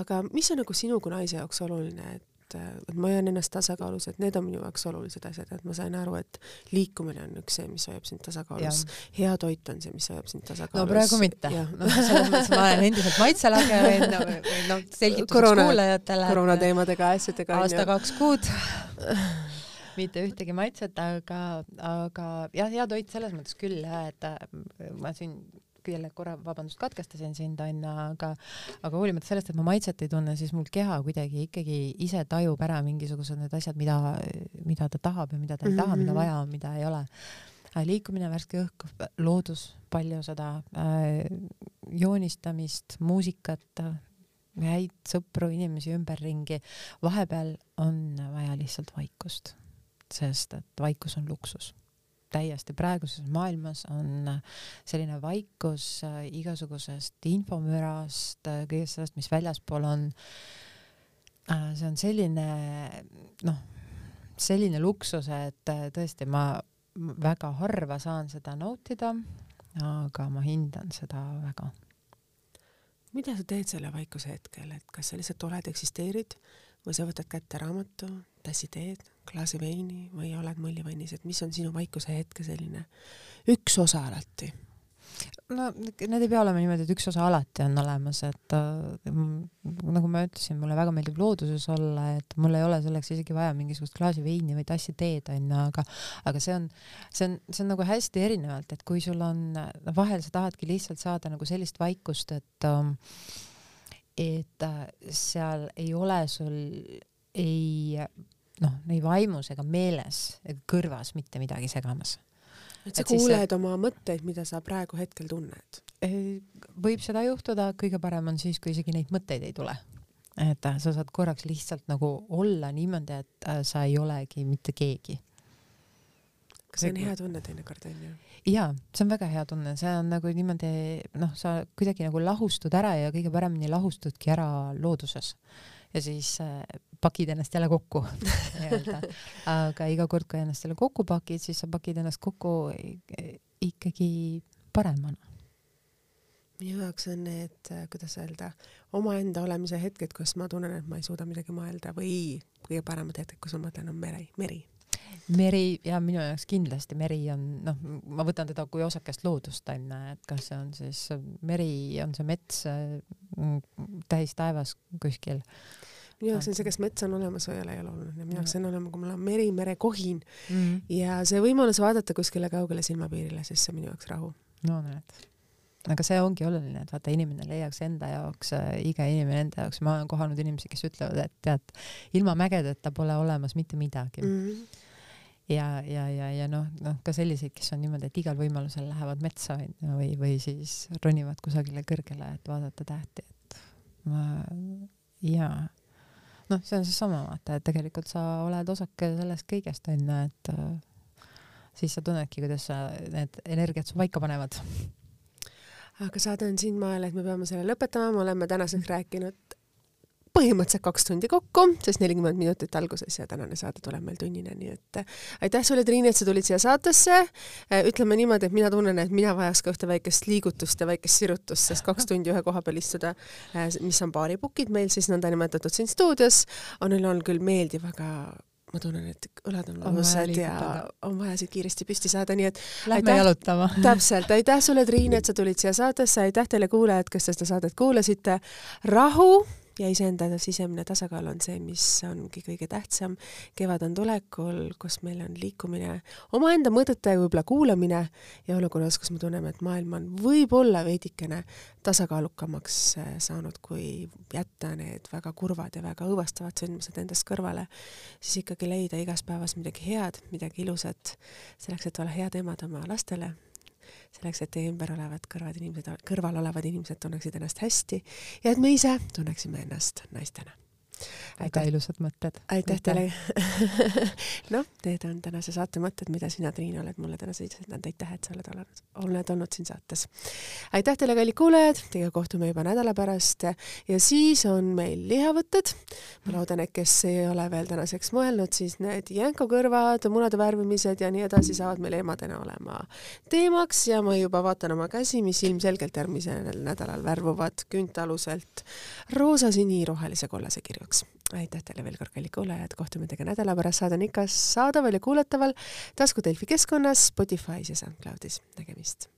aga mis on nagu sinu kui naise jaoks oluline, et et, et ma hoian ennast tasakaalus, et need on minu jaoks olulised asjad, et ma sain aru, et liikumine on üks see, mis hoiab sind tasakaalus. hea toit on see, mis hoiab sind tasakaalus. no praegu mitte no. noh, selles mõttes ma olen endiselt maitselage või noh, selgituseks Korona, kuulajatele. koroonateemadega asjadega. aasta kaks kuud mitte ühtegi maitset, aga, aga jah, hea toit selles mõttes küll jah, et ma siin jälle korra, vabandust, katkestasin sind onju, aga aga hoolimata sellest, et ma maitset ei tunne, siis mul keha kuidagi ikkagi ise tajub ära mingisugused need asjad, mida, mida ta tahab ja mida ta ei mm -hmm. taha, mida mhm. vaja on, mida ei ole. Äh, liikumine, värske õhk, loodus, palju seda äh, joonistamist, muusikat, häid sõpru, inimesi ümberringi. vahepeal on vaja lihtsalt vaikust, sest et vaikus on luksus täiesti praeguses maailmas on selline vaikus äh, igasugusest infomürast, äh, kõigest sellest, mis väljaspool on. Äh, see on selline noh, selline luksus, et tõesti ma väga harva saan seda nautida, aga ma hindan seda väga. mida sa teed selle vaikuse hetkel, et kas sa lihtsalt oled, eksisteerid või sa võtad kätte raamatu, tassi teed, klaasi veini või oled mullivannis, et mis on sinu vaikuse hetke selline üks osa alati? no need ei pea olema niimoodi, et üks osa alati on olemas, et äh, nagu ma ütlesin, mulle väga meeldib looduses olla, et mul ei ole selleks isegi vaja mingisugust klaasi veini või tassi teed onju, aga aga see on, see on, see on nagu hästi erinevalt, et kui sul on, vahel sa tahadki lihtsalt saada nagu sellist vaikust, et äh, et seal ei ole sul ei noh, ei vaimus ega meeles ega kõrvas mitte midagi segamas. et sa et kuuled siis, oma mõtteid, mida sa praegu hetkel tunned? võib seda juhtuda, kõige parem on siis, kui isegi neid mõtteid ei tule. et äh, sa saad korraks lihtsalt nagu olla niimoodi, et äh, sa ei olegi mitte keegi kas see on hea tunne teinekord onju? jaa, see on väga hea tunne, see on nagu niimoodi noh, sa kuidagi nagu lahustud ära ja kõige paremini lahustudki ära looduses ja siis äh, pakid ennast jälle kokku <laughs> nii-öelda. aga iga kord, kui ennast jälle kokku pakid, siis sa pakid ennast kokku ikkagi paremana minu jaoks on need, äh, kuidas öelda, omaenda olemise hetked, kus ma tunnen, et ma ei suuda midagi mõelda või kõige paremad hetked, kus ma mõtlen, on meri, meri meri ja minu jaoks kindlasti meri on noh, ma võtan teda kui osakest loodust onju, et kas see on siis meri, on see mets mm, täis taevas kuskil. Minu jaoks on see, kas mets on olemas või ei ole, ei ole oluline, minu jaoks on olema, kui mul on meri, merekohin mm -hmm. ja see võimalus vaadata kuskile kaugele silmapiirile, siis see on minu jaoks rahu. no näed aga see ongi oluline, et vaata, inimene leiaks enda jaoks äh,, iga inimene enda jaoks, ma olen kohanud inimesi, kes ütlevad, et tead, ilma mägedeta pole olemas mitte midagi mm. -hmm ja, ja, ja, ja noh, noh ka selliseid, kes on niimoodi, et igal võimalusel lähevad metsa või, või siis ronivad kusagile kõrgele, et vaadata tähti, et ma jaa. Noh, see on seesama vaata, et tegelikult sa oled osake sellest kõigest onju, et äh, siis sa tunnedki, kuidas sa need energiat su paika panevad. Aga saade on siinmaal, et me peame selle lõpetama, me oleme tänaseks rääkinud põhimõtteliselt kaks tundi kokku, sest nelikümmend minutit alguses ja tänane saade tuleb meil tunnine, nii et äh, aitäh sulle, Triin, et sa tulid siia saatesse. Äh, ütleme niimoodi, et mina tunnen, et mina vajaks ka ühte väikest liigutust ja väikest sirutust, sest kaks <laughs> tundi ühe koha peal istuda, äh, mis on baaripukid meil siis nõndanimetatud siin stuudios, on neil olnud küll meeldiv, aga ma tunnen, et õlad on valusad ja on vaja siit kiiresti püsti saada, nii et Lähme aitäh, jalutama <laughs> täpselt, aitäh sulle, Triin, et sa tulid siia saatesse, aitäh teile kuulajad, kes te seda saadet kuulasite. rahu ja iseenda sisemine tasakaal on see, mis ongi kõige tähtsam. kevad on tulekul, kus meil on liikumine, omaenda mõtete võib-olla kuulamine ja olukorras, kus me tunneme, et maailm on võib-olla veidikene tasakaalukamaks äh, saanud, kui jätta need väga kurvad ja väga õõvastavad sündmused endast kõrvale, siis ikkagi leida igas päevas midagi head, midagi ilusat, selleks, et olla head emad oma lastele selleks, et teie ümber olevad kõrvad inimesed, kõrval olevad inimesed tunneksid ennast hästi ja et me ise tunneksime ennast naistena väga ilusad mõtted. aitäh teile. <laughs> Noh, need on tänase saate mõtted, mida sina, Triin, oled mulle täna sisendanud, aitäh, et sa oled olnud, oled olnud siin saates. aitäh teile, kallid kuulajad, teiega kohtume juba nädala pärast. Ja siis on meil lihavõtted. ma loodan, et kes ei ole veel tänaseks mõelnud, siis need jänkukõrvad, munade värvimised ja nii edasi saavad meil emadena olema teemaks. Ja ma juba vaatan oma käsi, mis ilmselgelt järgmisel nädalal värvuvad küüntaluselt roosa, sinirohelise, kollase kirjuga jaoks. aitäh teile veel kord, kallid kuulajad, kohtume teiega nädala pärast, saade on ikka saadaval ja kuulataval tasku Delfi keskkonnas, Spotify's ja SoundCloudis. nägemist